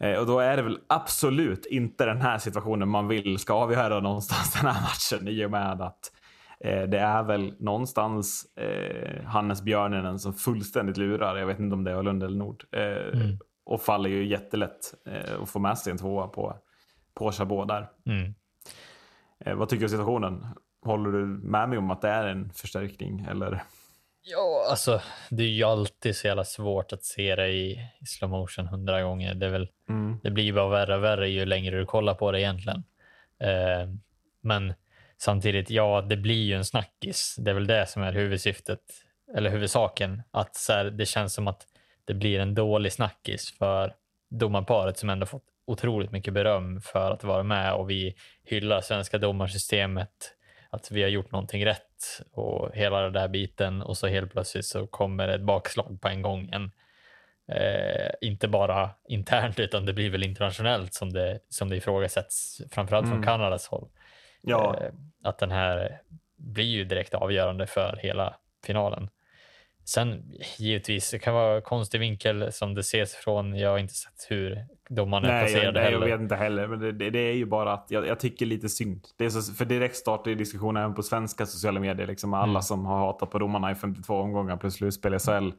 Eh, Och då är det väl absolut inte den här situationen man vill ska avgöra någonstans den här matchen i och med att eh, det är väl någonstans eh, Hannes Björninen som fullständigt lurar. Jag vet inte om det är Lund eller Nord. Eh, Och faller ju jättelätt eh, och får med sig en tvåa på, på Chabot där. Mm. Eh, vad tycker du om situationen? Håller du med mig om att det är en förstärkning? Eller? Ja, alltså det är ju alltid så jävla svårt att se det i, i slow motion hundra gånger. Det, är väl, det blir ju bara värre och värre ju längre du kollar på det egentligen. Eh, men samtidigt, ja, det blir ju en snackis. Det är väl det som är huvudsyftet, eller huvudsaken. Att så här, det känns som att det blir en dålig snackis för domarparet som ändå fått otroligt mycket beröm för att vara med och vi hyllar svenska domarsystemet att vi har gjort någonting rätt och hela den där biten och så helt plötsligt så kommer ett bakslag på en gång igen. Eh, inte bara internt utan det blir väl internationellt som det, som det ifrågasätts, framförallt från Kanadas håll. Ja, Eh, att den här blir ju direkt avgörande för hela finalen. Sen givetvis, det kan vara konstig vinkel som det ses från. Jag har inte sett hur domarna är Nej, jag, placerade nej, jag heller. vet inte heller. Men det, det, det är ju bara att jag, jag tycker lite synd. Det är så, för direkt startar ju diskussionen även på svenska sociala medier. Liksom alla Mm. som har hatat på domarna i 52 omgångar plus slutspel i SHL.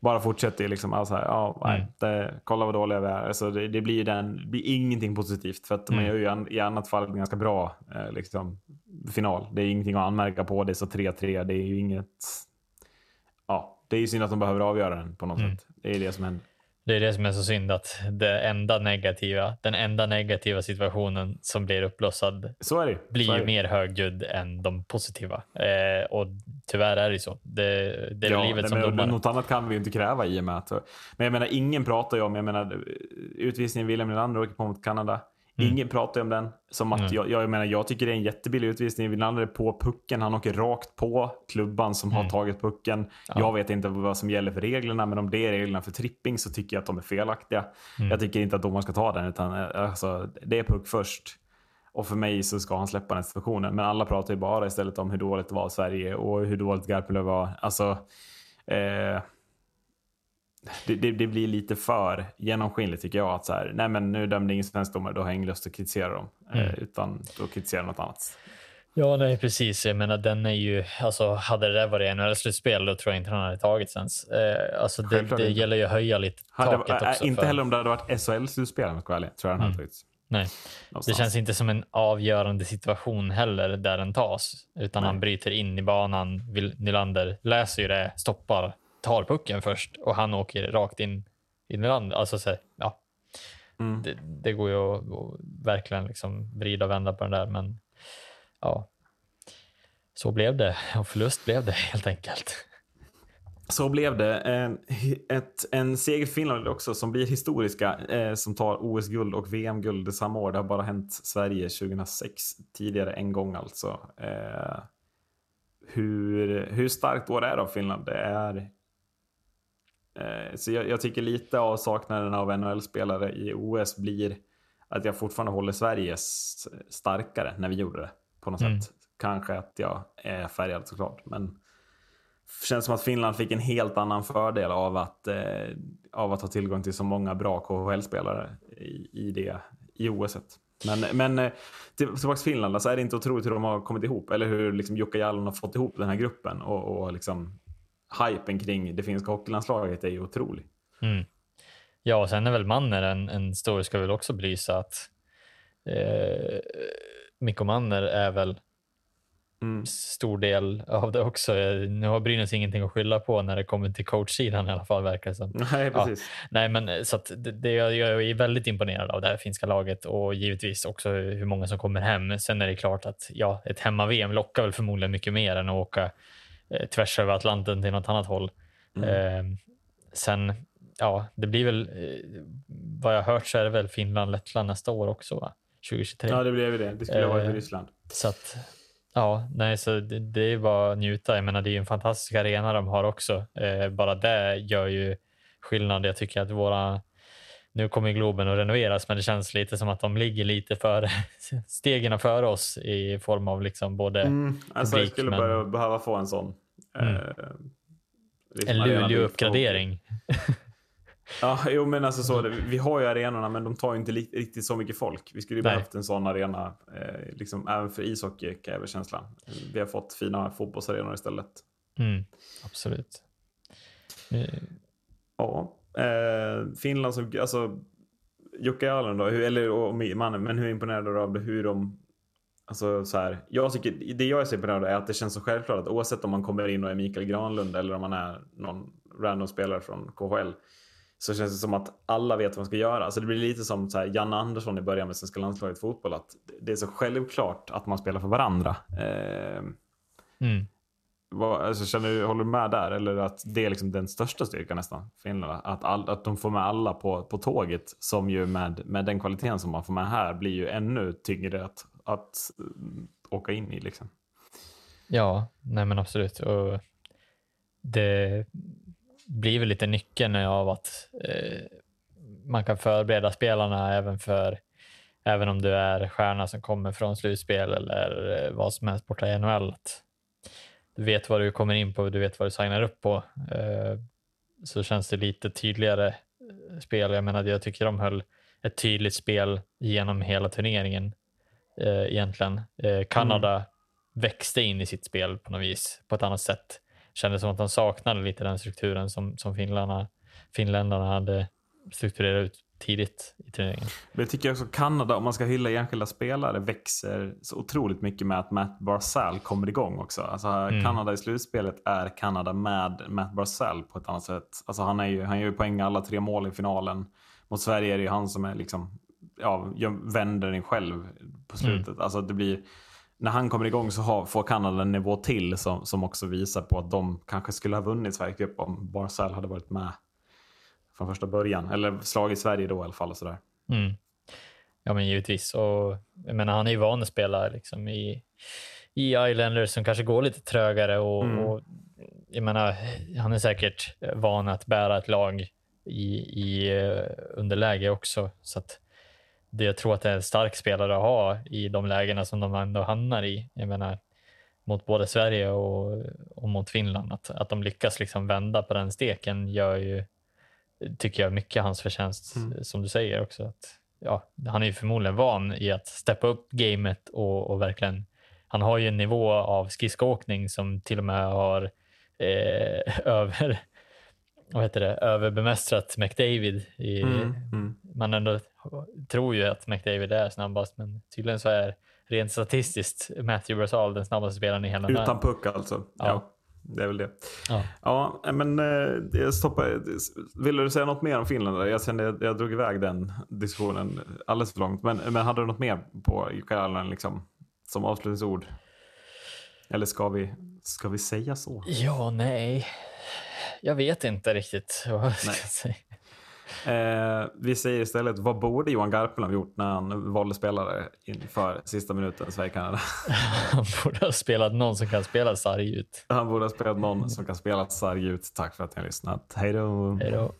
Bara fortsätter ju liksom. Alltså här, ja, nej, Mm. det, kolla vad dåliga vi är. Alltså det, det, blir den, det blir ingenting positivt. För att man Mm. gör ju an, i annat fall en ganska bra eh, liksom, final. Det är ingenting att anmärka på. Det är så 3-3. Det är ju inget... Ja, det är ju synd att de behöver avgöra den på något Mm. sätt. Det är det som händer. Det är det som är så synd att det enda negativa, den enda negativa situationen som blir uppblossad blir ju mer högljudd än de positiva. Eh, och tyvärr är det så. Det, det är livet nej, som domare. Något annat kan vi ju inte kräva i och med att... Men jag menar, ingen pratar ju om... Jag menar, utvisningen William Nylander åker på mot Kanada. Mm. Ingen pratar ju om den. Som att, jag, jag menar, jag tycker det är en jättebillig utvisning. Nylander är på pucken. Han åker rakt på klubban som Mm. har tagit pucken. Jag vet inte vad som gäller för reglerna, men om det är reglerna för tripping så tycker jag att de är felaktiga. Mm. Jag tycker inte att domaren ska ta den, utan eh, alltså, det är puck först. Och för mig så ska han släppa den situationen. Men alla pratar ju bara istället om hur dåligt det var i Sverige och hur dåligt Garpenlöv var. Alltså, eh, det, det, det blir lite för genomskinligt tycker jag. Att så här, nej men nu dömde ingen svensk domare, då har jag ingen lust att kritisera dem. Eh, utan då kritiserar jag något annat. Ja, nej, precis. Jag menar, den är ju, alltså, hade det där varit NHL-slutspel, då tror jag inte den hade tagits ens. Eh, alltså, det, det gäller ju att höja lite Hade, taket äh, också. inte för- heller om det hade varit SHL-slutspel om jag ska vara ärlig, tror jag den hade tagits. Nej, det känns inte som en avgörande situation heller där den tas, utan Nej. han bryter in i banan. Nylander läser ju det, stoppar, tar pucken först och han åker rakt in i Nylander. Alltså, så, här, ja, Mm. det, det går ju att, att verkligen liksom vrida och vända på den där, men ja, så blev det och förlust blev det helt enkelt. Så blev det. En, ett, en seger för Finland också som blir historiska, eh, som tar OS-guld och VM-guld samma år. Det har bara hänt Sverige 2006, tidigare en gång alltså. Eh, hur, hur starkt år är det av Finland? Det är... Eh, så jag, jag tycker lite av saknaden av NHL-spelare i OS blir att jag fortfarande håller Sverige starkare när vi gjorde det på något Mm. sätt. Kanske att jag är färgad såklart, men känns som att Finland fick en helt annan fördel av att, eh, av att ha tillgång till så många bra KHL-spelare i, i, det, i OS. -et. Men, men eh, till- tillbaka till Finland, alltså är det inte otroligt hur de har kommit ihop? Eller hur liksom Jukka Jallonen har fått ihop den här gruppen? Och, och liksom, hypen kring det finska hockeylandslaget är ju otrolig. Mm. Ja, och sen är väl Manner en, en stor, ska väl också belysa att eh, Mikko Manner är väl Mm. stor del av det också. Nu har Brynäs ingenting att skylla på när det kommer till coachsidan i alla fall, verkar det som. Nej, precis. Nej, men eh, så det, det, jag jag är väldigt imponerad av det här finska laget och givetvis också hur många som kommer hem. Sen är det klart att ja, ett hemma-VM lockar väl förmodligen mycket mer än att åka eh, tvärs över Atlanten till något annat håll. Mm. Eh, sen, ja, det blir väl eh, vad jag har hört så är det väl Finland, Lettland nästa år också, va? 2023. Ja, det blev ju det. Det skulle ha varit i Eh, Ryssland. Så att, ja, nej, så det, det är bara att njuta. Jag menar, det är ju en fantastisk arena de har också. Eh, bara det gör ju skillnad. Jag tycker att våra, nu kommer Globen att renoveras, men det känns lite som att de ligger lite före, stegen före oss i form av liksom både Mm. Alltså, jag publik, skulle men- behöva få en sån. Mm. Eh, liksom en Luleå-uppgradering. Ja, jo, men alltså så, vi har ju arenorna, men de tar ju inte riktigt så mycket folk. Vi skulle ju behövt en sån arena, eh, liksom, även för ishockey, kan jag väl känslan. Vi har fått fina fotbollsarenor istället. Mm, absolut. Ja, eh, Finland som, alltså, Jukka Jallonen då, hur, eller och, mannen, men hur imponerad är du av det, hur de, alltså så här, jag tycker, det jag är så imponerad av är att det känns så självklart att oavsett om man kommer in och är Mikael Granlund eller om man är någon random spelare från KHL, så känns det som att alla vet vad man ska göra. Alltså det blir lite som så här, Janne Andersson i början med svenska landslaget fotboll, att det är så självklart att man spelar för varandra. Eh, Mm vad, alltså, känner du, håller du med där? Eller att det är liksom den största styrkan nästan Finland? Att, all, att de får med alla på, på tåget som ju med, med den kvaliteten som man får med här blir ju ännu tyngre att, att mm, åka in i. Liksom. Ja, nej men absolut. Och det blir väl lite nyckeln av att eh, man kan förbereda spelarna även för även om du är stjärna som kommer från slutspel eller eh, vad som helst borta i NHL. Att du vet vad du kommer in på, du vet vad du signar upp på. Eh, så känns det lite tydligare eh, spel. Jag menar, jag tycker de höll ett tydligt spel genom hela turneringen eh, egentligen. Kanada växte in i sitt spel på något vis på ett annat sätt. Kändes som att de saknade lite den strukturen som, som finländarna, finländarna hade strukturerat ut tidigt i turneringen. Men jag tycker också Kanada, om man ska hylla enskilda spelare, växer så otroligt mycket med att Matt Barzal kommer igång också. Alltså, Mm. Kanada i slutspelet är Kanada med Matt Barzal på ett annat sätt. Alltså, han, är ju, han gör ju poäng alla tre mål i finalen. Mot Sverige är det ju han som är liksom, ja, vänder den själv på slutet. Mm. Alltså, det blir, när han kommer igång så har, får Kanada en nivå till som, som också visar på att de kanske skulle ha vunnit Sveriges Cup om Barzal hade varit med från första början. Eller slagit Sverige då i alla fall. Och sådär. Mm. Ja, men givetvis. Och, jag menar, han är ju van att spela liksom, i, i Islanders som kanske går lite trögare. Och, Mm. och, jag menar, han är säkert van att bära ett lag i, i eh, underläge också. Så att det, jag tror att det är en stark spelare att ha i de lägena som de ändå hamnar i. Jag menar, mot både Sverige och, och mot Finland. Att, att de lyckas liksom vända på den steken gör ju, tycker jag, mycket hans förtjänst, Mm. som du säger också. Att, ja, han är ju förmodligen van i att steppa upp gamet och, och verkligen, han har ju en nivå av skridskoåkning som till och med har eh, över vad heter det, överbemästrat McDavid. I, Mm, mm. Man ändå tror ju att McDavid är snabbast, men tydligen så är rent statistiskt Matthew Barzal den snabbaste spelaren i hela Utan världen. puck alltså. Ja. Ja. Det är väl det. Ja. Ja, men eh, jag stoppar. Vill du säga något mer om Finland? Jag kände jag, jag drog iväg den diskussionen alldeles för långt. Men, men hade du något mer på Jukka liksom som avslutningsord? Eller ska vi, ska vi säga så? Ja, nej. Jag vet inte riktigt vad jag ska Nej. säga. Eh, vi säger istället, vad borde Johan Garpenlöv gjort när han valde spelare inför sista minuten Sverige-Kanada? Han borde ha spelat någon som kan spela sarg ut. Han borde ha spelat någon som kan spela sarg ut. Tack för att ni har lyssnat. Hej då! Hej då.